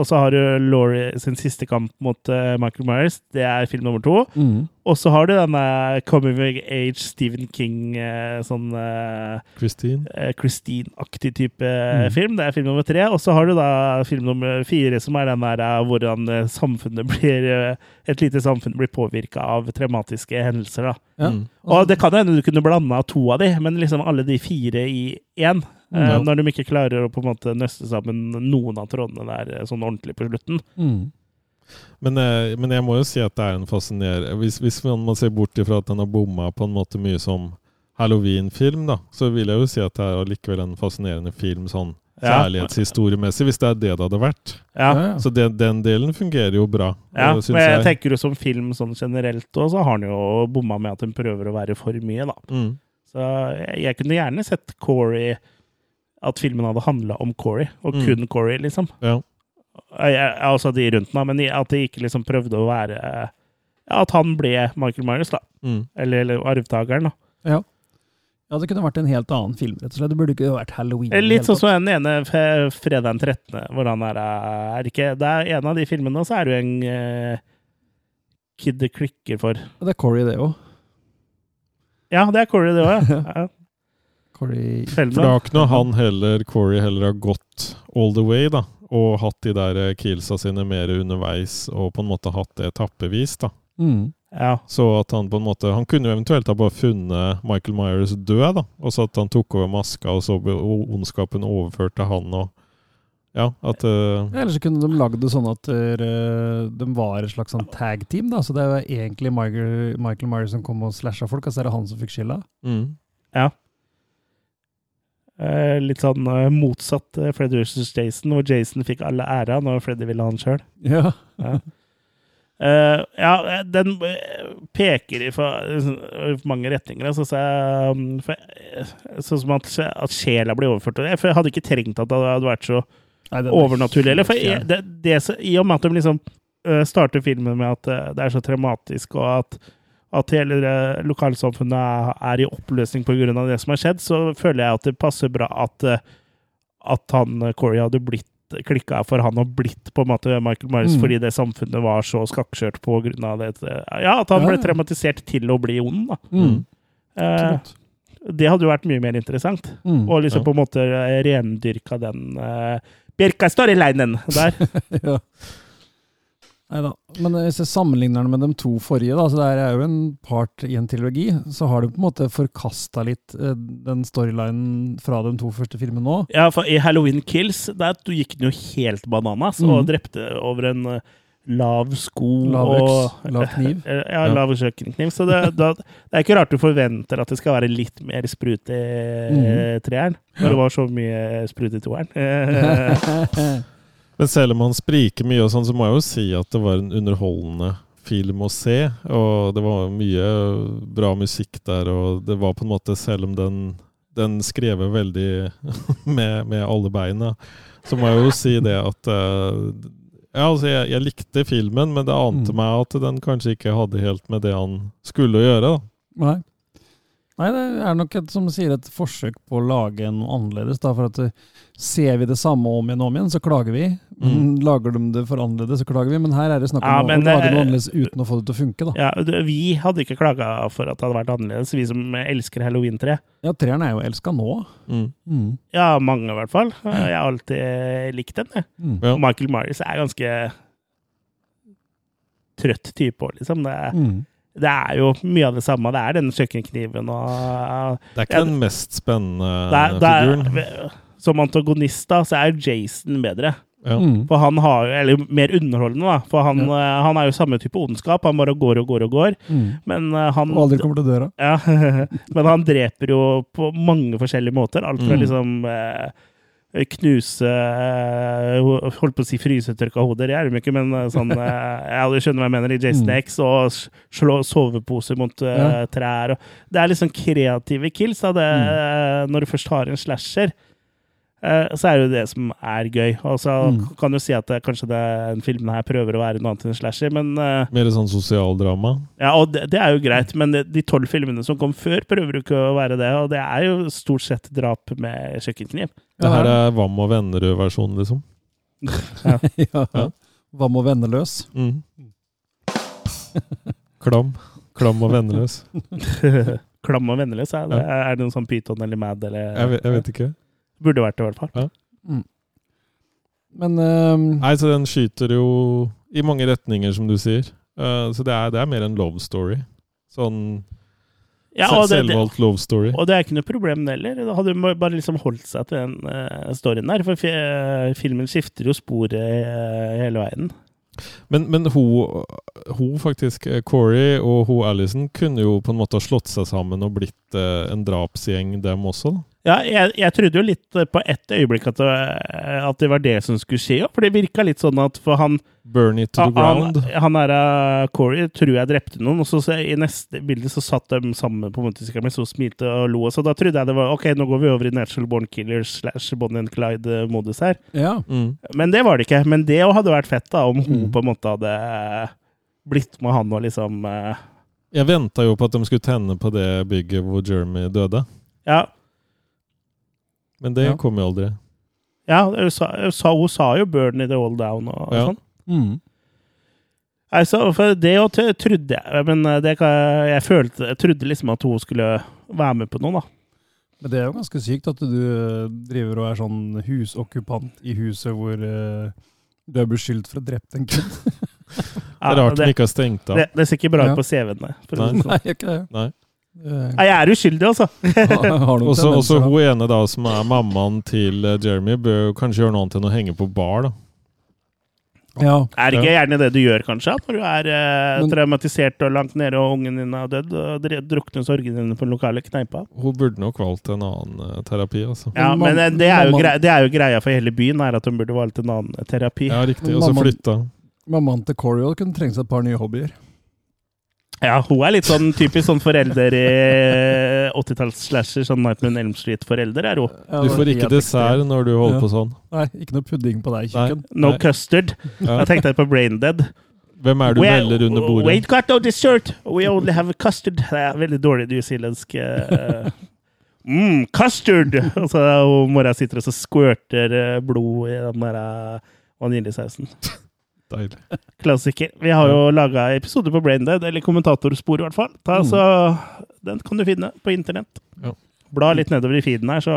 Og så har du Laurie sin siste kamp mot uh, Michael Myers. Det er film nummer to. Mm. Og så har du denne Coming of Age Stephen King, uh, sånn uh, Christine. Christine-aktig type Mm. film. Det er film nummer tre. Og så har du da film nummer fire, som er den der hvordan samfunnet blir Et lite samfunn blir påvirka av traumatiske hendelser, da. Ja. Mm. Og det kan jo hende du kunne blanda to av de, men liksom alle de fire i én. Eh, Ja. Når de ikke klarer å på en måte nøste sammen noen av trådene der eh, sånn ordentlig på slutten. Mm. Men, eh, men jeg må jo si at det er en fascinerende Hvis, hvis man man ser bort ifra at den har bomma på en måte mye som Halloween-film, da, så vil jeg jo si at det er allikevel en fascinerende film sånn kjærlighetshistoriemessig, hvis det er det det hadde vært. Ja. Så den, den delen fungerer jo bra. Ja, og men jeg tenker jo som film sånn generelt òg, så har han jo bomma med at hun prøver å være for mye, da. Mm. Så jeg, jeg kunne gjerne sett Corey At filmen hadde handla om Corey, og Mm. kun Corey, liksom. Ja. Jeg, altså de rundt meg, men at de ikke liksom prøvde å være ja, At han ble Michael Myers, da. Mm. Eller, eller arvtakeren, da. Ja. ja, det kunne vært en helt annen film, rett og slett. Det burde ikke vært halloween. Litt sånn som den ene fredag den 13., hvor han er, er ikke, Det er en av de filmene, og så er det jo en eh, kid det klikker for. Det er Corey, det òg. Ja, det er Corey, det òg. Ja. Ja. Feldman. For det har ikke noe han heller, Corey heller har gått all the way, da. Og hatt de der eh, killsa sine mer underveis, og på en måte hatt det etappevis, da. Mm. Ja. Så at han på en måte Han kunne jo eventuelt ha bare funnet Michael Myers død, da. Og så at han tok over maska, og så ble ondskapen overført til han, og Ja, at uh, Eller så kunne de lagd det sånn at uh, de var et slags sånn tag-team. da, Så det var egentlig Michael, Michael Myers som kom og slasha folk, og så er det han som fikk skylda. mm. Eh, litt sånn eh, motsatt eh, Freddy versus Jason, hvor Jason fikk alle æra når Freddy ville ha han sjøl. Ja. Eh, ja, eh, den eh, peker i for, for mange retninger. Altså, så, um, eh, sånn som at, at sjela blir overført. Jeg for jeg hadde ikke trengt at det hadde vært så Nei, er overnaturlig. Eller, for jeg, det, det, så- I og med at de liksom uh, starter filmen med at uh, det er så traumatisk, og at, at hele lokalsamfunnet er, i oppløsning pga. det som har skjedd, så føler jeg at det passer bra at, eh, at han eh, Corey hadde blitt klikka for han og blitt på en måte Michael Myers Mm. fordi det samfunnet var så skakkskjørt på grunn av det. Ja, at han ble traumatisert til å bli ond. da. Mm. Eh, det hadde jo vært mye mer interessant. Mm. Og liksom Ja. på en måte eh, rendyrka den uh, Birka-storylinen der. ja. Nei da. Men hvis jeg sammenligner den med de to forrige, da, så det er jo en part i en trilogi, så har du på en måte forkasta litt eh, den storylinen fra de to første filmene nå. Ja, for i Halloween Kills der gikk den jo helt bananas og Mhm. drepte over en eh, lav sko Lav og lav kniv. Ja, lav kjøkkenkniv. Så det, det er ikke rart du forventer at det skal være litt mer sprut i mm. treeren. Når det var så mye sprut i toeren. Men selv om han spriker mye, og sånn, så må jeg jo si at det var en underholdende film å se. Og det var mye bra musikk der, og det var på en måte, selv om den, den skrevet veldig med, med alle beina, så må jeg jo si det at eh, ja, altså jeg, jeg likte filmen, men det ante Mm. meg at den kanskje ikke hadde helt med det han skulle gjøre. da. Nei. Nei, det er nok et, som sier, et forsøk på å lage noe annerledes. Da, for at eh, Ser vi det samme om igjen og om igjen, så klager vi. Mm. Lager de det for annerledes, så klager vi. Men her er det snakk om Ja, men, å lage eh, noe annerledes uten å få det til å funke. da. ja, vi hadde ikke klaga for at det hadde vært annerledes, vi som elsker Halloween-tre. Ja, treeren er jo elska nå. Mm. Mm. Ja, mange i hvert fall. Jeg har alltid likt den. jeg. Mm. Ja. Michael Myers er ganske trøtt type òg, liksom. Det, er- Mm. Det er jo mye av det samme. Det er denne kjøkkenkniven og Det er ikke Ja, den mest spennende det er, det figuren. er, Som antagonist, da, så er Jason bedre. Ja. Mm. For han har jo Eller mer underholdende, da. For han, eh, han er jo samme type ondskap. Han bare går og går og går. Mm. Men eh, han Og aldri kommer til døra. Ja, men han dreper jo på mange forskjellige måter. Alt fra Mm. liksom eh, knuse eh, Holdt på å si frysetørka hoder, det er de ikke, men eh, sånn eh, Ja, du skjønner hva jeg mener. I Jason Mm. X og slå soveposer mot Ja. trær og Det er liksom kreative kills, da, det, Mm. når du først har en slasher. Eh, Så er det jo det som er gøy. Og så Mm. kan du si at det, kanskje det, den filmen her prøver å være noe annet enn slasher, men uh, Mer sånn sosialdrama. ja, og det, det er jo greit, men de tolv filmene som kom før, prøver jo ikke å være det. Og det er jo stort sett drap med kjøkkenkniv. Det her er Vam og Vennerød-versjonen, liksom. ja. Ja. Hva med venneløs? Mm. Klam. Klam og venneløs. Klam og venneløs. Er det, er det noe sånn Python eller Mad eller Jeg vet, jeg vet ikke. Burde vært det, i hvert fall. Men ehm, Nei, så den skyter jo i mange retninger, som du sier. Uh, så det er, det er mer en love story. Sånn Ja, selvvalgt love story. og det er ikke noe problem det heller. Da hadde de bare liksom holdt seg til den uh, storyen der. For fi, eh, filmen skifter jo sporet hele veien. Men, men hun, hun faktisk, Corey og hun Alison, kunne jo på en måte ha slått seg sammen og blitt en drapsgjeng, dem også. da. Ja, jeg, jeg trodde jo litt eh, på ett øyeblikk at det, at det var det som skulle skje. For det virka litt sånn at for han Burn it to the ground. Han, han der, uh, Corey tror jeg drepte noen, og så, så i neste bilde så satt de sammen på motorsykkelen min, så smilte og lo. Så da trodde jeg det var ok, nå går vi over i Natural Born Killers slash Bonnie and Clyde-modus her. ja. Mm. Men det var det ikke. Men det hadde vært fett, da, om hun Mm. på en måte hadde blitt med han og liksom uh, Jeg venta jo på at de skulle tenne på det bygget hvor Jeremy døde. Ja. Men det Ja. kom jo aldri. ja hun, sa, jo 'burn it all down' og, og Ja. sånn. Mm. Altså, for det jo trodde jeg, men uh, det jeg følte Jeg trodde liksom at hun skulle være med på noe, da. Men det er jo ganske sykt at du eh, driver og er sånn husokkupant i huset hvor uh, du er beskyldt for å ha drept en kid. Det er rart de ikke har stengt av. det, det ser ikke bra ut Ja. på CV-en. nei, Nei. sånn. Nei, ikke det. Nei. Eh, Nei, jeg er uskyldig, altså. Også, også hun ene da som er mammaen til eh, Jeremy, bør kanskje gjøre noe annet enn å henge på bar. da. Ja. Er det ikke gjerne det du gjør, kanskje? Når du er eh, Men- traumatisert og langt nede, og ungen din er dødd, og drukner sorgene dine på den lokale kneipa? Hun burde nok valgt en annen uh, terapi. altså. Ja, Men men eh, det er, jo mammaen- grei, det er jo greia for hele byen, er at hun burde valgt en annen terapi. Ja, riktig. Og så flytta. Mammaen til Corey kunne trengt seg et par nye hobbyer. Ja, hun er litt sånn typisk sånn forelder i 80-talls-slasher, sånn Nightman Elm Street-forelder er hun. Du får ikke dessert når du holder Ja. på sånn. Nei, ikke noe pudding på deg, i kjøkken. No Nei. custard. Ja. Jeg tenkte på Brain Dead. Hvem er det du We- melder under bordet? Wait, got no dessert. We only have custard. Det er veldig dårlig newzealandsk uh, mm, Custard! Og så mora sitter og så squirter eh, blod i den der eh, vaniljesausen. Deilig. Klassiker. Vi har jo laga episoder på Braindead, eller kommentatorspor i hvert fall. Ta, Mm. så Den kan du finne på internett. Ja. Bla litt nedover i feeden her, så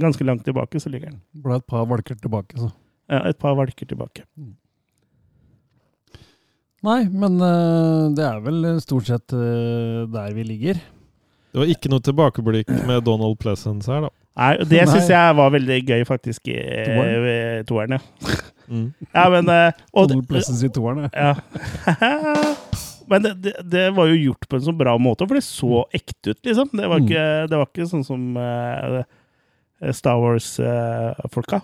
ganske langt tilbake så ligger den. Bla et par valker tilbake, så. Ja, et par valker tilbake. Nei, men uh, det er vel stort sett uh, der vi ligger. Det var ikke noe tilbakeblikk med Donald Pleasence her, da. Nei, det syns jeg var veldig gøy, faktisk, i Toeren? i toeren. Ja. Mm. ja, men eh, og, Donald Pleasence i toeren, ja. Men det, det, det var jo gjort på en så bra måte, for det så ekte ut, liksom. Det var Mm. ikke, det var ikke sånn som uh, Star Wars-folka.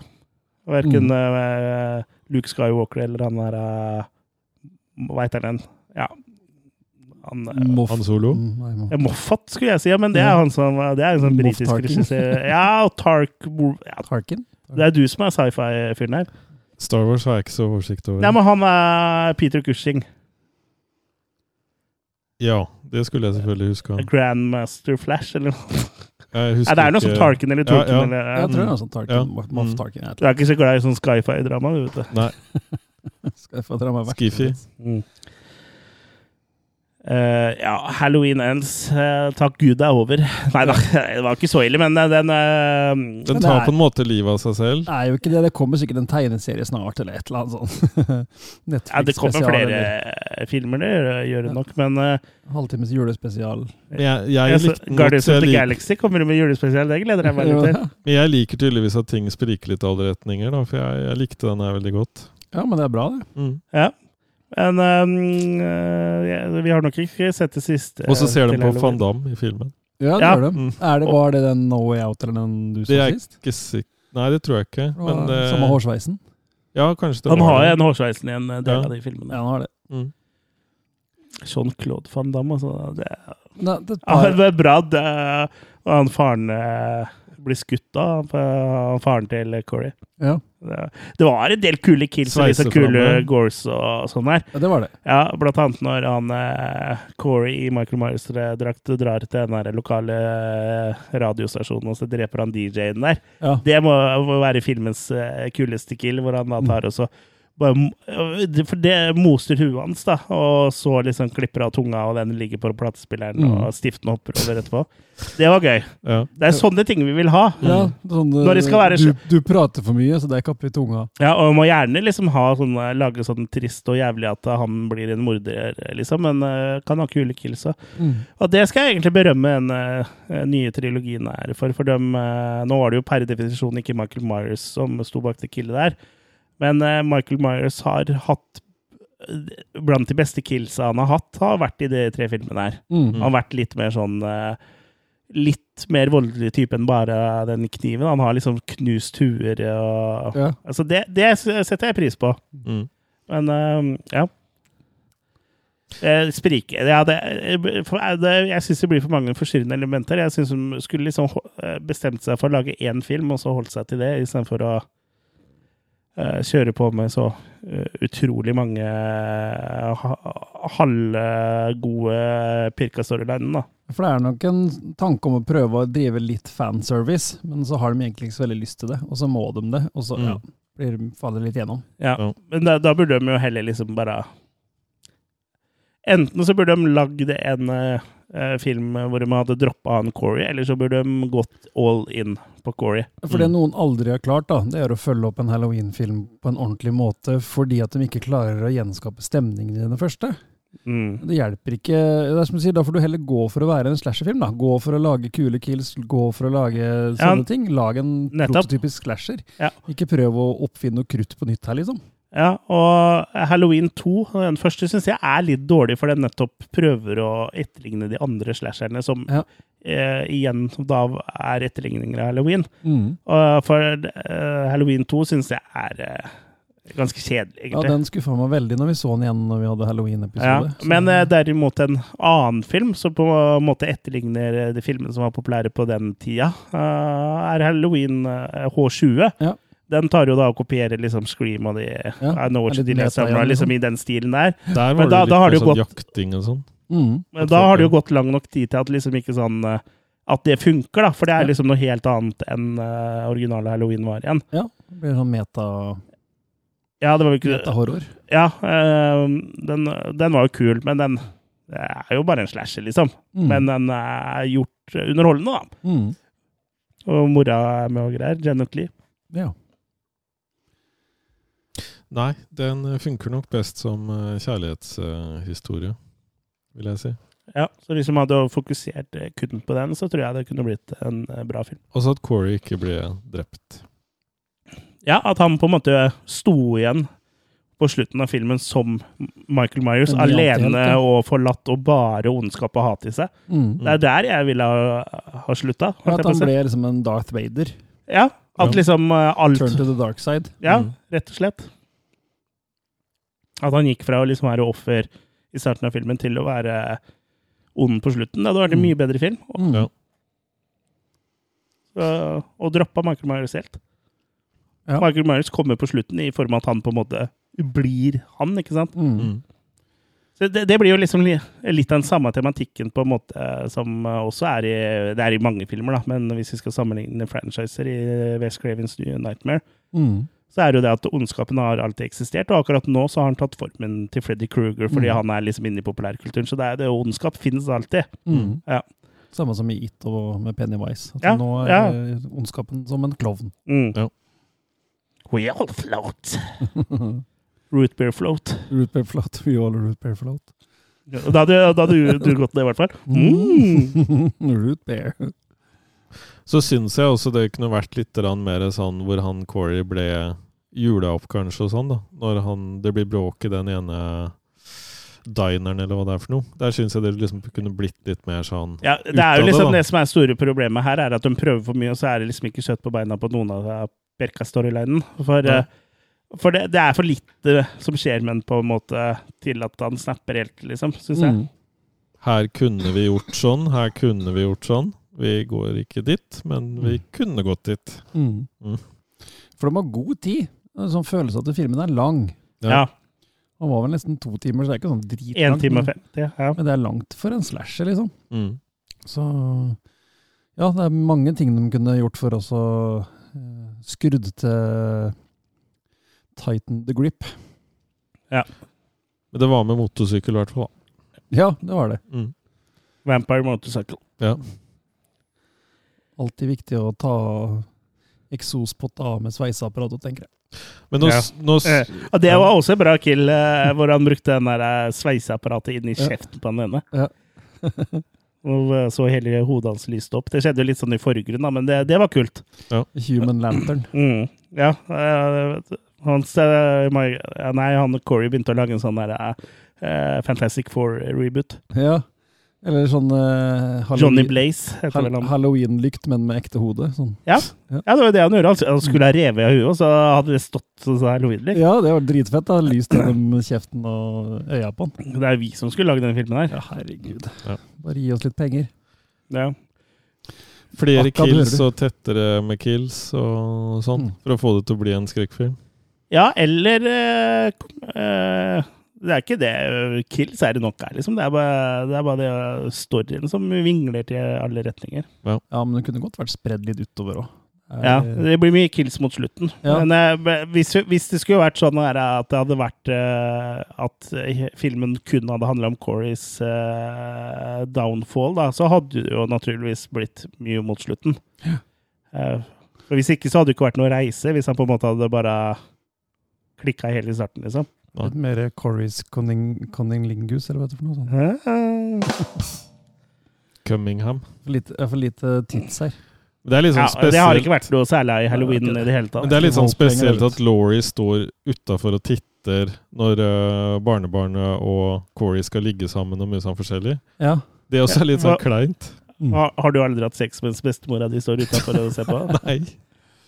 Verken Mm. eh, Luke Skywalker eller han der uh, Hva heter den? Ja. Han, Moff. Han Solo. Mm, nei, Moff. Moffat, skulle jeg si, ja, men det er han som Det er en sånn britisk regissør. Ja, og Tark ja, Tarkin? Det er du som er sci-fi-fyren her. Star Wars har jeg ikke så oversikt over. Nei, men han er Peter Cushing. Ja, det skulle jeg selvfølgelig huske. Grandmaster Flash, eller noe. Jeg husker Nei, det er noe ikke- som Tarkin eller Ja, Tolkien. ja. Eller, Jeg tror det er sånn Tarkin. Ja. Moff- Mm. Tarkin. Jeg Du er ikke så glad i sånn sci-fi-drama, du vet det. Nei, jeg vekk? Skiffy. Mm. Eh, ja, Halloween Ends. Uh, takk Gud det er over. Nei da, det var ikke så ille, men eh, den uh, Den tar er- på en måte livet av seg selv. Det er jo ikke det. Det kommer sikkert en tegneserie snart, eller et eller annet sånt. ja, Det kommer flere eller filmer, det gjør, det nok, men Halvtimes julespesial. Men jeg, jeg, jeg likte Guardians of the lik, Galaxy kommer med julespesial. Det gleder jeg meg litt til. men jeg liker tydeligvis at ting spriker litt i alle retninger, da, for jeg, jeg likte den her veldig godt. Ja, men det er bra, det. Mm. Ja. Men eh, vi har nok ikke sett det siste. Og så ser de på Van Damme i filmen. Ja, det Ja. gjør det. Mm. Er det. Var det den No Way Out eller den du Det så er sist? ikke sik Nei, det tror jeg ikke. Men Og eh, Samme hårsveisen? Ja, kanskje det Han var har det. jo en hårsveisen i en eh, del Ja. av de filmene. Ja, han har det. Mm. Jean-Claude van Damme, altså. Det, Nei, det ja, det er bra det, og han faren eh, blir skutt av faren til Corey. ja. Det, var en del kule kills og liksom kule gores og sånn her. ja, det var det. Ja, blant annet når han eh, Corey i Michael Myers-drakt drar til den der lokale eh, radiostasjonen, og så dreper han DJ-en der. Ja. Det må, være filmens eh, kuleste kill, hvor han da tar og så bare, For det moser huet hans, da, og så liksom klipper av tunga, og den ligger på platespilleren, Mm. og stiften hopper over etterpå. Det var gøy. Ja. Det er sånne ting vi vil ha. Ja, sånne, Når det skal være du, du prater for mye, så det er kapp i tunga. Ja, og må gjerne liksom ha sånne, lage sånn trist og jævlig at han blir en morder, liksom, men uh, kan ha kule kills òg. Mm. Og det skal jeg egentlig berømme den uh, nye trilogien her for. For dem, uh, nå var det jo per definisjon ikke Michael Myers som sto bak det killet der, men eh, Michael Myers har hatt Blant de beste killsa han har hatt, har vært i de tre filmene her. Mm. Han har vært litt mer sånn eh, Litt mer voldelig type enn bare den kniven. Han har liksom knust huer og Ja. Altså, det, det setter jeg pris på. Mm. Men eh, ja. Eh, Sprike ja, det, for, det, Jeg syns det blir for mange forstyrrende elementer. Jeg syns hun skulle liksom bestemt seg for å lage én film, og så holdt seg til det, istedenfor å eh, kjøre på med så eh, utrolig mange uh, ha- halvgode pirka-storyliner, da. For det er nok en tanke om å prøve å drive litt fanservice, men så har de egentlig ikke så veldig lyst til det, og så må de det, og så Mm. ja, blir, faller litt gjennom. Ja. Ja. Men da, da burde de jo heller liksom bare Enten så burde de lagd en eh, eh, film hvor de hadde droppa han Corey, eller så burde de gått all in på Corey. For det noen aldri har klart, da, det er å følge opp en Halloween-film på en ordentlig måte, fordi at de ikke klarer å gjenskape stemningen i den første. Mm. Det hjelper ikke. Det er som du sier, Da får du heller gå for å være en slasherfilm. da. Gå for å lage kule kills, gå for å lage sånne ting. Lag en nettopp. prototypisk slasher. Ja. Ikke prøv å oppfinne noe krutt på nytt her, liksom. Ja, og Halloween 2, den første, syns jeg er litt dårlig, for den nettopp prøver å etterligne de andre slasherne, som Ja. eh, igjen da er etterligninger av Halloween. Mm. Og for eh, Halloween 2 syns jeg er eh, ganske kjedelig, Ja. Den skuffa meg veldig når vi så den igjen når vi hadde Halloween-episode. Ja, men eh, derimot en annen film som på en måte etterligner de filmene som var populære på den tida, uh, er Halloween eh, H20. Ja. Den tar jo da og kopierer liksom Scream og de I Know What You Did Last Summer, liksom liksom. i den stilen der. Der Men var da- det da litt har det jo sånn gått- jakting og sånn. mm. Men da har det jo gått lang nok tid til at liksom ikke sånn eh, At det funker, da. For det er Ja. liksom noe helt annet enn uh, originale Halloween var igjen. Ja, det blir sånn meta, Ja, det var jo ikke meta-horror. Ja, uh, den, den var jo kul, men den er jo bare en slasher, liksom. Mm. Men den er gjort underholdende, da. mm. Og mora er med og greier. Janet Lee. Ja. Nei, den eh, funker nok best som eh, kjærlighetshistorie, vil jeg si. Ja, så hvis man hadde fokusert eh, kun på den, så tror jeg det kunne blitt en bra film. Også at Corey ikke ble drept. Ja, at han på en måte sto igjen på slutten av filmen som Michael Myers, alene ja. og forlatt og bare ondskap og hat i seg. Mm. Det er der jeg ville ha, ha slutta. At han ble liksom en Darth Vader. Ja, at liksom alt Turn to the dark side. Ja, Mm. rett og slett. At han gikk fra å liksom være offer i starten av filmen til å være ond på slutten. Det hadde vært en Mm. mye bedre film. Mm. Ja. Så, og droppa Michael Myers helt. Ja. Michael Myers kommer på slutten i form av at han på en måte blir han, ikke sant? Mm. Mm. Så det, det blir jo liksom li, litt av den samme tematikken på en måte som også er i Det er i mange filmer, da, men hvis vi skal sammenligne franchiser i West Cravens New Nightmare, Mm. Så er det jo det at ondskapen har alltid eksistert, og akkurat nå så har han tatt formen til Freddy Krueger fordi Mm. han er liksom inne i populærkulturen. Så det er det ondskap finnes alltid. Mm. Ja. Samme som i It og med Pennywise. At Ja, nå er ja. ondskapen som en klovn. Mm. Ja. We all float. Root beer float. root beer float. We all root beer float. Da hadde, da hadde du, du gått det, i hvert fall. Mm. root beer. Så syns jeg også det kunne vært litt mer sånn hvor han Corey ble jula opp, kanskje, og sånn, da. Når han, det blir bråk i den ene dineren, eller hva det er for noe. Der syns jeg det liksom kunne blitt litt mer sånn Ja, det er jo det, liksom da. det, som er store problemet her, er at de prøver for mye, og så er det liksom ikke kjøtt på beina på noen av Berka-storylinen. For, Ja. eh, for det, det er for lite som skjer med den på en måte til at han snapper helt, liksom, syns jeg. Mm. Her kunne vi gjort sånn, her kunne vi gjort sånn. Vi går ikke dit, men vi kunne gått dit. Mm. Mm. For de har god tid. En sånn følelse at filmen er lang. Ja. Han var vel nesten to timer, så det er ikke sånn dritlangt. En time og men- 50. Ja. Men det er langt for en slasher, liksom. Mm. Så ja, det er mange ting de kunne gjort for oss å eh, skrudd til Titan the grip. Ja. Men det var med motorsykkel, i hvert fall. da. Ja, det var det. Mm. Vampire Motorcycle. Ja. Alltid viktig å ta eksospott av med sveiseapparatet, tenker jeg. Men nå, Ja. nå Eh, det var også en bra kill, eh, hvor han brukte den der eh, sveiseapparatet inn i kjeften på den ene. Ja. Og så hele hodet hans lyste opp. Det skjedde jo litt sånn i forgrunnen, men det, det var kult. Human Lantern. Mm. Ja. hans, nei, han Corey begynte å lage en sånn der uh, Fantastic Four-reboot. Ja. Eller sånn uh, Johnny Blaze heter vel han. Halloween-lykt, men med ekte hode. Sånn. Ja, det var jo det han gjorde. Han- Han skulle ha revet av huet, og så hadde det stått sånn halloween-lykt. Ja, det var dritfett. da. Lyst gjennom kjeften og øya på den. Det er vi som skulle lage denne filmen her. Ja, herregud. Ja. Bare gi oss litt penger. Ja. flere Akka, kills og tettere med kills og sånn, Mm. for å få det til å bli en skrekkfilm. Ja, eller eh, eh, Det er ikke det. Kills er det nok her, liksom. Det er bare det, er bare det storyen som vingler til alle retninger. Ja, men det kunne godt vært spredd litt utover òg. Ja, Det blir mye kills mot slutten. Ja. Men eh, hvis, hvis det skulle vært sånn at det hadde vært eh, At eh, filmen kun hadde handla om Corys eh, downfall, da, så hadde det jo naturligvis blitt mye mot slutten. Ja. for Hvis ikke så hadde det ikke vært noe reise, hvis han på en måte hadde bare klikka helt i starten, liksom. Litt mer Corys Conning, Conning-lingus, eller hva heter det for noe sånt. Cummingham. For lite, for lite tits her. Det er litt Ja, sånn det har ikke vært noe særlig i halloween i det hele Men tatt. det er litt sånn spesielt at Laurie står utafor og titter når øh, barnebarnet og Corey skal ligge sammen og mye sånn forskjellig. Ja. Det også er litt sånn kleint. Mm. Har, har du aldri hatt sex mens bestemora di står utafor og ser på? Nei.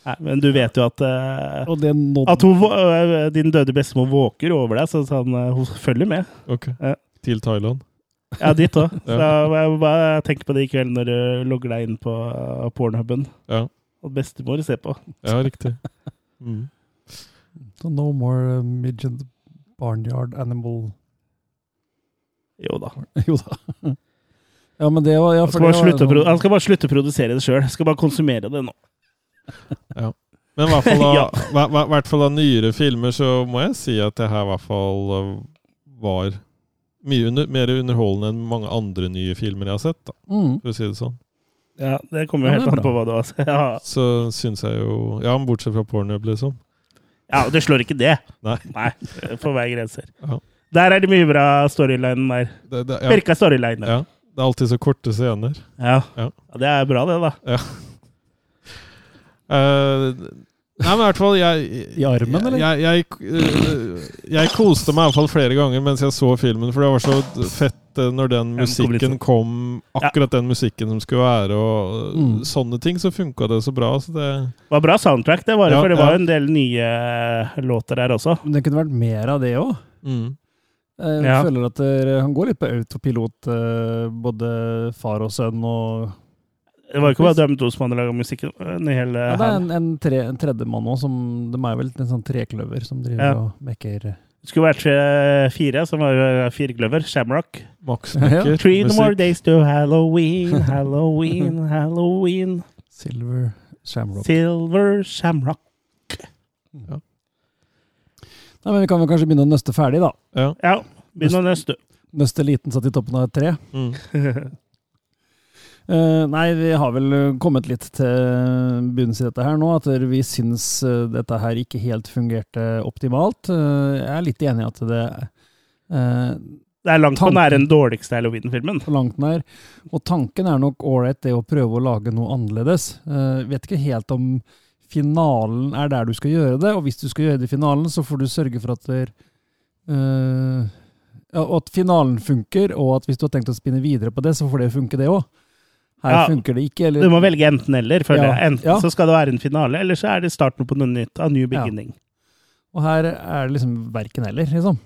Nei, men du vet jo at uh, Og det At hun, øh, din døde bestemor våker over deg, så sånn, uh, hun følger med. Ok. Ja. Til Thailand. Ja, dit òg. Så Ja. jeg bare tenk på det i kveld når du logger deg inn på pornhuben. Ja, Og bestemor ser på. ja riktig. Mm. No more uh, midget barnyard animal Jo da. Jo da. Ja, men det var ja, Han for skal, det var slutte, å han skal bare slutte å produsere det sjøl. Skal bare konsumere det nå. Men i hvert fall av, Ja. hver, hvert fall av nyere filmer så må jeg si at det her i hvert fall øh, var mye under, mer underholdende enn mange andre nye filmer jeg har sett, da, Mm. for å si det sånn. Ja, Det kommer jo Ja, helt an på hva du har sett. Ja. Så syns jeg jo Ja, bortsett fra Pornhub, liksom. ja, og det slår ikke det. Nei. Nei, for hver grenser. Ja. Der er det mye bra storyline der. Det, det, ja, Virka storyline. ja, det er alltid så korte scener. Ja. Ja. Ja, Det er bra, det, da. Eh, nei, men i hvert fall jeg, I armen, eller? Jeg, jeg, eh, jeg koste meg i hvert fall flere ganger mens jeg så filmen, for det var så fett eh, når den Ja, musikken kom, akkurat den musikken som skulle være, og Mm. sånne ting, så funka det så bra. Så det, var bra soundtrack, det var det, Ja, for det ja. var en del nye låter der også. Men det kunne vært mer av det òg. mm. Jeg Ja. føler at han går litt på autopilot, både far og sønn og Det var ikke bare dem to som hadde laga musikken. En hel ja, eh, Det er en, en, tre, en tredjemann òg, som De er vel en sånn trekløver som driver Ja. og mekker Det skulle vært eh, fire, som var eh. Shamrock. Max Ja. Becker. Three more days to Halloween, Halloween, Halloween. Silver Shamrock. Silver Shamrock. Nei, men Vi kan vel kanskje begynne å nøste ferdig, da. Ja. Ja, begynne å nøste. Nøste liten satt i toppen av et tre. Mm. Eh, nei, vi har vel kommet litt til bunns i dette her nå. At vi syns eh, dette her ikke helt fungerte optimalt. Eh, jeg er litt enig i at det eh, Det er langt på Tanken. nær den dårligste Halloween-filmen. på langt nær. Og tanken er nok ålreit, det å prøve å lage noe annerledes. Eh, vet ikke helt om finalen er der du skal gjøre det, og hvis du skal gjøre det i finalen, så får du sørge for at der, eh, og at finalen funker, og at hvis du har tenkt å spinne videre på det, så får det funke, det òg. Her Ja. funker det ikke. Eller, Du må velge enten-eller. Ja. Enten Ja. så skal det være en finale, eller så er det starten på noe nytt. Av new beginning. Og her er det liksom verken eller, liksom.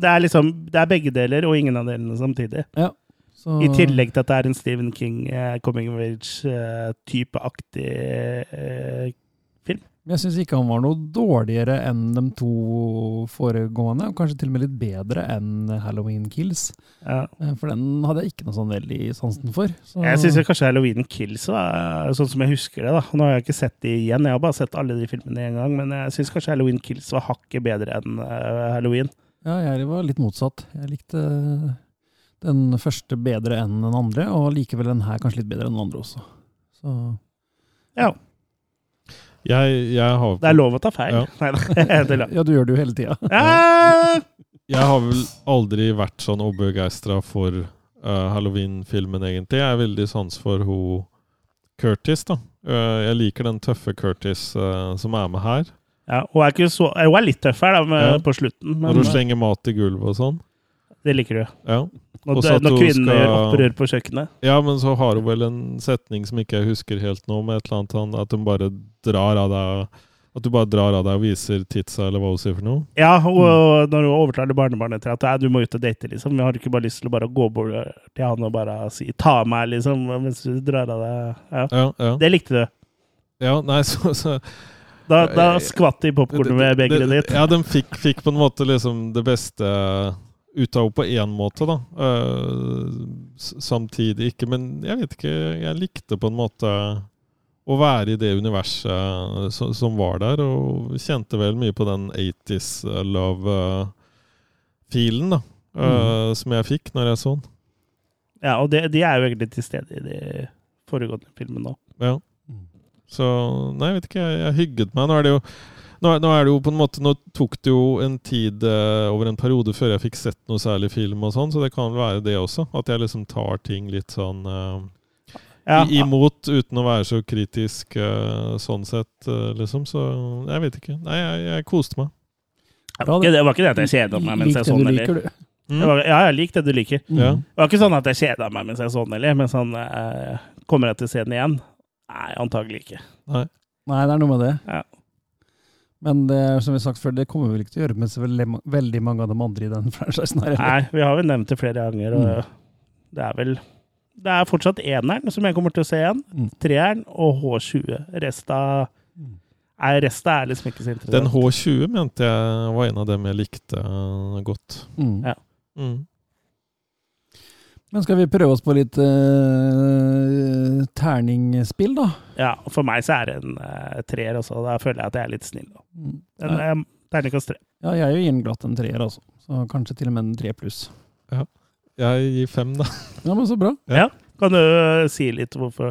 Det er liksom, det er begge deler, og ingen av delene samtidig. Så, I tillegg til at det er en Stephen King eh, coming of age-type-aktig eh, Men jeg syns ikke han var noe dårligere enn de to foregående, og kanskje til og med litt bedre enn Halloween Kills. ja. Eh, For den hadde jeg ikke noe sånn veldig sansen for. Så, Jeg syns kanskje Halloween Kills var sånn som jeg husker det. da. Nå har jeg ikke sett de igjen, jeg har bare sett alle de filmene én gang. Men jeg syns kanskje Halloween Kills var hakket bedre enn eh, Halloween. Ja, jeg var litt motsatt. Jeg likte den første bedre enn den andre, og likevel den her kanskje litt bedre enn den andre også. Så Ja, Jeg, jeg, har, det er lov å ta feil. Ja. Er. Ja, du gjør det jo hele tida. Ja! jeg har vel aldri vært sånn obegeistra for uh, Halloween-filmen, egentlig. Jeg er veldig sans for ho Curtis, da. Uh, jeg liker den tøffe Curtis uh, som er med her. Ja, hun er, ikke så, hun er litt tøff her da, med, Ja. på slutten, Når hun slenger mat i gulvet og sånn. Det liker du. Ja. Når, at når kvinnene skal- gjør opprør på kjøkkenet. ja, men så har hun vel en setning som ikke jeg husker helt nå, med et eller annet sånn at hun bare drar av deg At du bare drar av deg og viser titsa, eller hva hun sier for noe. Ja, og når hun overtaler barnebarnet til at du må ut og date, liksom. Vi har ikke bare lyst til å bare gå bort til han og bare si 'ta meg', liksom, mens du drar av deg. Ja. Ja, ja. Det likte du. ja nei, så, så Da, da skvatt de i popkornet med begeret ditt. Ja, de fikk, fikk på en måte liksom det beste ut av henne på én måte, da. Eh, samtidig ikke, men jeg vet ikke. Jeg likte på en måte å være i det universet som, som var der, og kjente vel mye på den 80s love-filen, da. Mm. Som jeg fikk når jeg så den. Ja, og det, de er jo egentlig til stede i de foregående filmene nå. Ja. Så Nei, jeg vet ikke. Jeg, jeg hygget meg. Nå er det jo nå nå er det jo på en måte Nå tok det jo en tid eh, over en periode før jeg fikk sett noe særlig film og sånn, så det kan vel være det også. At jeg liksom tar ting litt sånn eh, Ja, imot uten å være så kritisk eh, sånn sett, eh, liksom. Så jeg vet ikke. Nei, jeg, jeg koste meg. det var ikke det, var ikke det at jeg kjeda meg mens jeg det så den. Eller. du. Mm. Var, ja, jeg liker det du liker. Mm. Det var ikke sånn at jeg kjeda meg mens jeg så den, eller. Men sånn eh, Kommer jeg til å se den igjen? Nei, antagelig ikke. Nei. Nei, det er noe med det. Ja. Men det, som vi har sagt før, det kommer vi vel ikke til å gjøre med så veldig, veldig mange av de andre i den franchisen. her. Nei, vi har jo nevnt det flere ganger, og Mm. det er vel Det er fortsatt eneren som jeg kommer til å se igjen. Mm. Treeren og H20. Resta Mm. er, resta er liksom ikke så interessant. Den H20 mente jeg var en av dem jeg likte eh, godt. Mm. Ja. Mm. Men skal vi prøve oss på litt uh, terningspill, da? Ja, for meg så er det en uh, treer også. Da føler jeg at jeg er litt snill. da. En Den Ja, er terningkast tre. ja, jeg gir den glatt en treer, altså. Så kanskje til og med en tre pluss. Ja. Jeg gir fem, da. Ja, men så bra. Ja. Kan du si litt hvorfor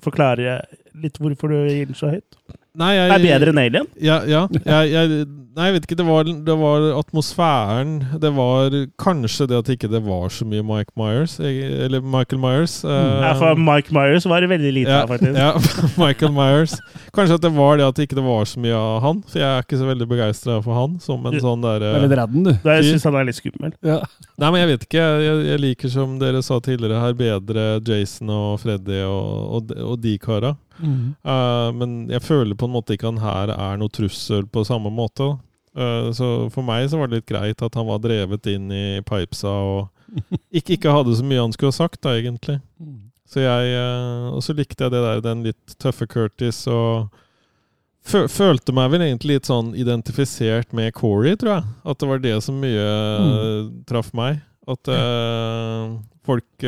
Forklare litt hvorfor du gir den så høyt? Nei, jeg, Det er bedre enn Alien. Ja, ja jeg, jeg, nei, jeg vet ikke. Det var, det var atmosfæren. Det var kanskje det at ikke det var så mye Mike Myers, eller Michael Myers. Uh, Ja, for Mike Myers var det veldig lite ja, av, faktisk. ja, Michael Myers. Kanskje at det var det at ikke det var så mye av han. For jeg er ikke så veldig begeistra for han som en Du- sånn der er derre litt redd den, du. Da jeg syns han er litt skummel. Ja. Nei, men jeg vet ikke. Jeg, jeg liker, som dere sa tidligere her, bedre Jason og Freddy og, og, og de kara. Mm. Eh, men jeg føler på en måte ikke han her er noe trussel på samme måte. Uh, så for meg så var det litt greit at han var drevet inn i pipesa og ikke, ikke hadde så mye han skulle ha sagt, da, egentlig. Mm. Så jeg, uh, og så likte jeg det der, den litt tøffe Curtis, og følte meg vel egentlig litt sånn identifisert med Corey, tror jeg. At det var det som mye mm. traff meg. At folk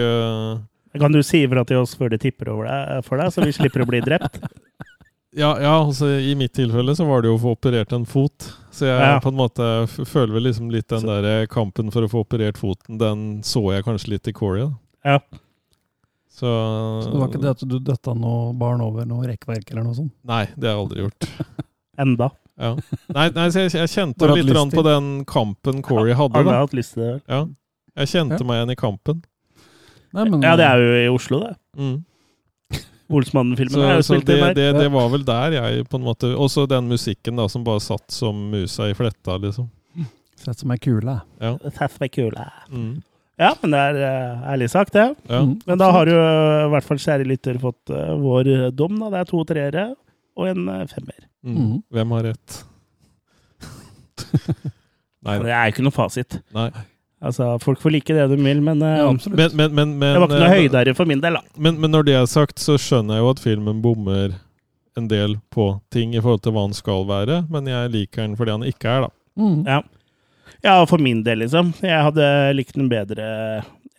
Kan du si ifra til oss før de tipper over deg, for deg, så vi slipper å bli drept? Ja, ja altså, i mitt tilfelle så var det jo å få operert en fot. Så jeg Ja. på en måte føler vel liksom litt den der eh, kampen for å få operert foten, den så jeg kanskje litt i Corey. Ja. Så, Så det var ikke det at du døtta noe barn over noe rekkverk eller noe sånt? Nei, det har jeg aldri gjort. Enda. Ja. Nei, nei så jeg, jeg kjente litt på den kampen Corey hadde. Har du hatt lyst til det? Ja. Jeg kjente Ja. meg igjen i kampen. Nei, men, Ja, det er jo i Oslo, det. Mm. Olsmannen-filmen er jo spilt det, inn der. det, det var vel der jeg på en måte Også den musikken da som bare satt som musa i fletta, liksom. Sett som ei kule. Ja. Satt som ei kule. Mm. Ja, men det er uh, ærlig sagt, det. ja. Mm, Men da har jo eh, i hvert fall kjære lytter fått uh, vår dom. da. Det er to treere og en uh, femmer. Mm. Mhm. Hvem har rett? Nei, Det er jo ikke noe fasit. nei. Altså, Folk får like det de vil, men, eh, Ja, absolutt. Men, men, men, men, det var ikke noe eh, høydere for min del, da. Men, men når det er sagt, så skjønner jeg jo at filmen bommer en del på ting i forhold til hva han skal være, men jeg liker den fordi han ikke er, da. Mm. Ja. ja, for min del, liksom. Jeg hadde likt den bedre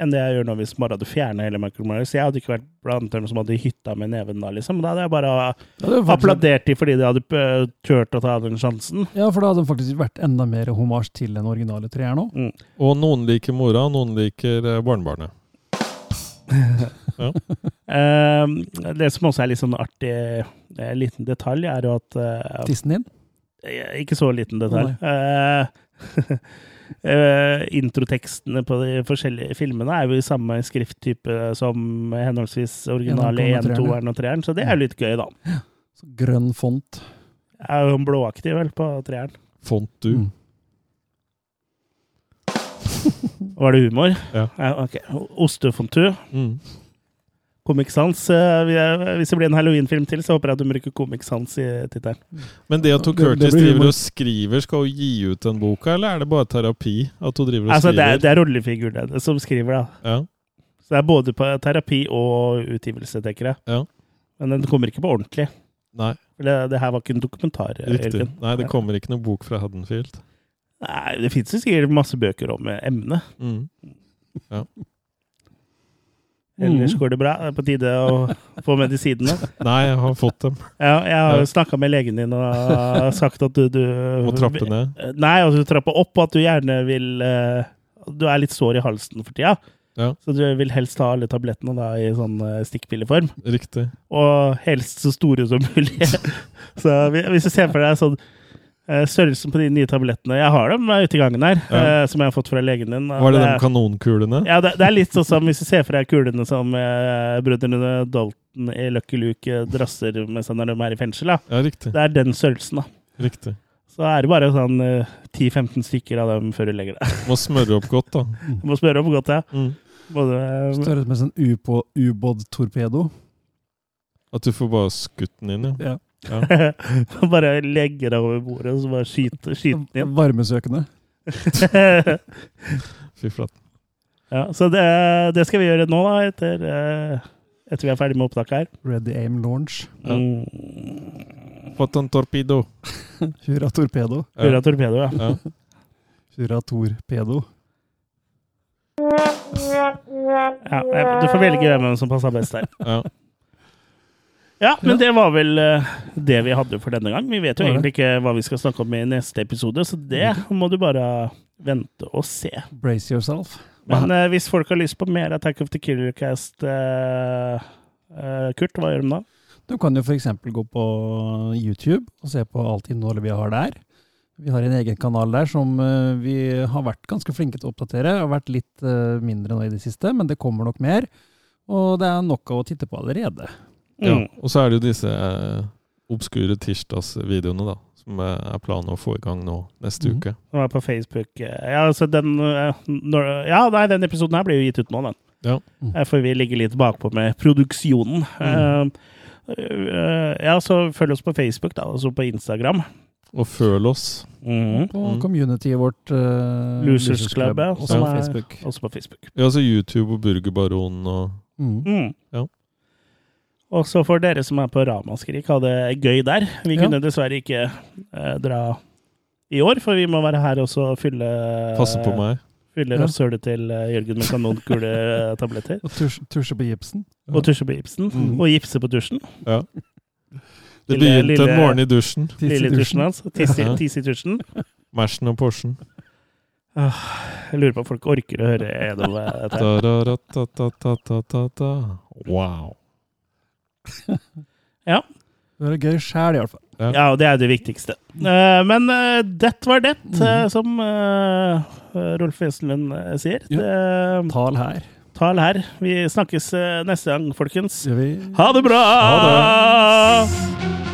enn det jeg gjør nå hvis man bare hadde fjerna hele Michael Så Jeg hadde ikke vært blant dem som hadde hytta med neven da, liksom. Da hadde jeg bare Ja, det applaudert de fordi de hadde eh, turt å ta den sjansen. Ja, for da hadde det faktisk vært enda mer homasj til den originale treeren òg. Og noen liker mora, noen liker eh, barnebarnet. Eh, det som også er litt sånn artig eh, liten detalj, er jo at eh, Tissen din. Ikke så liten detalj. Eh, eh, introtekstene på de forskjellige filmene er jo i samme skrifttype som henholdsvis originale Ja, den 1, kommer 2 og 3 så det er jo litt gøy, da. Ja. grønn font. Er jo blåaktig, vel, på 3 Font du. Mm. Var det humor? Ja. ok. Ostefontu. Mm. Comic Sans. eh, vi Hvis det blir en halloween-film til, så håper jeg at du bruker Comic Sans i tittelen. Men det at hun Curtis driver og skriver, skal hun gi ut den boka, eller er det bare terapi? At hun driver og Altså, det er, skriver? det er rollefiguren som skriver, da. Ja. Så det er både på terapi og utgivelse, tenker jeg. Ja. Men den kommer ikke på ordentlig. Nei, det, det her var ikke en dokumentar. riktig. Jørgen. Nei, det kommer ikke noen bok fra Haddonfield. Nei, det fins sikkert masse bøker om eh, emnet. Mm. Ellers Mm. går det bra. Det er på tide å få medisinene. Nei, jeg har fått dem. Ja, jeg har jo snakka med legen din og sagt at du, du Må trappe ned. Nei, at du trapper opp, og at du gjerne vil eh, Du er litt sår i halsen for tida. Ja. Så du vil helst ha alle tablettene da i sånn eh, stikkpilleform. Riktig. Og helst så store som mulig. så hvis du ser for deg sånn størrelsen på de nye tablettene Jeg har dem eh, ute i gangen her, Ja. eh, som jeg har fått fra legen din. Var det Det de kanonkulene? Ja, det, det er litt sånn som hvis du ser for deg kulene som eh, brødrene Dalton i Lucky Luke eh, drasser med seg når de er i fengsel. Da. Ja, riktig. Det er den størrelsen, da. Riktig. Så er det bare sånn eh, 10-15 stykker av dem før du legger deg. Må smøre opp godt, da. Må smøre opp godt, ja. Mm. Både, eh, Størrelse med sånn ubå- ubåt-torpedo. At du får bare skutt den inn, ja. Ja. Ja. bare legger deg over bordet og så bare skyter, skyter den inn. Varmesøkende. Fy flate. ja, så det, det skal vi gjøre nå, da, etter, eh, etter vi er ferdig med opptaket her. Ready aim launch. Ja. Mm. Fått en torpedo. Hurra torpedo. Hurra torpedo, ja. Ja. Hurra torpedo. ja. Du får velge hvem som passer best der. Ja. Ja, men det var vel eh, det vi hadde for denne gang. Vi vet jo egentlig ikke hva vi skal snakke om i neste episode, så det må du bare vente og se. Brace yourself. Men uh, hvis folk har lyst på mer Attack of the Killer Cast, uh, uh, Kurt, hva gjør de da? Du kan jo f.eks. gå på YouTube og se på alt innholdet vi har der. Vi har en egen kanal der som eh, vi har vært ganske flinke til å oppdatere. Har vært litt eh, mindre nå i det siste, men det kommer nok mer. Og det er nok å titte på allerede. Ja. Mm. Og så er det jo disse eh, obskure tirsdagsvideoene, da. Som er planen å få i gang nå neste mm. uke. Som er på Facebook. eh, Ja, altså den eh, når, Ja, nei, den episoden her blir jo gitt ut nå, den. Ja. Mm. For vi ligger litt bakpå med produksjonen. Mm. Uh, eh, ja, så følg oss på Facebook, da, og så på Instagram. Og føl oss. Mm. På Mm. communityet vårt uh, Losers Club, ja, også ja. på Facebook. Også på Facebook. Ja, altså YouTube og Burgerbaronen og Mm. Mm. Ja. Og så for dere som er på Ramaskrik, ha det gøy der. Vi Ja. kunne dessverre ikke eh, dra i år, for vi må være her også og fylle Passe på meg. Fylle Ja. rasshølet til eh, Jørgen med kanonkuletabletter. Og tusje, tusje på gipsen. Og tusje på gipsen. Mm. Og gipse på tusjen. Ja. Det Lille- begynte en morgen i dusjen. Lille tusjen hans. Altså. Ja. i tusjen. Mersen og Porschen. Jeg lurer på om folk orker å høre gjennom dette. her. Wow. Ja. Det er gøy sjæl, iallfall. ja, og det er det viktigste. Eh, men uh, det var det, eh, som eh, Rolf Wesenlund eh, sier. Det, Tal her. tal her. Vi snakkes eh, neste gang, folkens. Ha det bra! Ha det!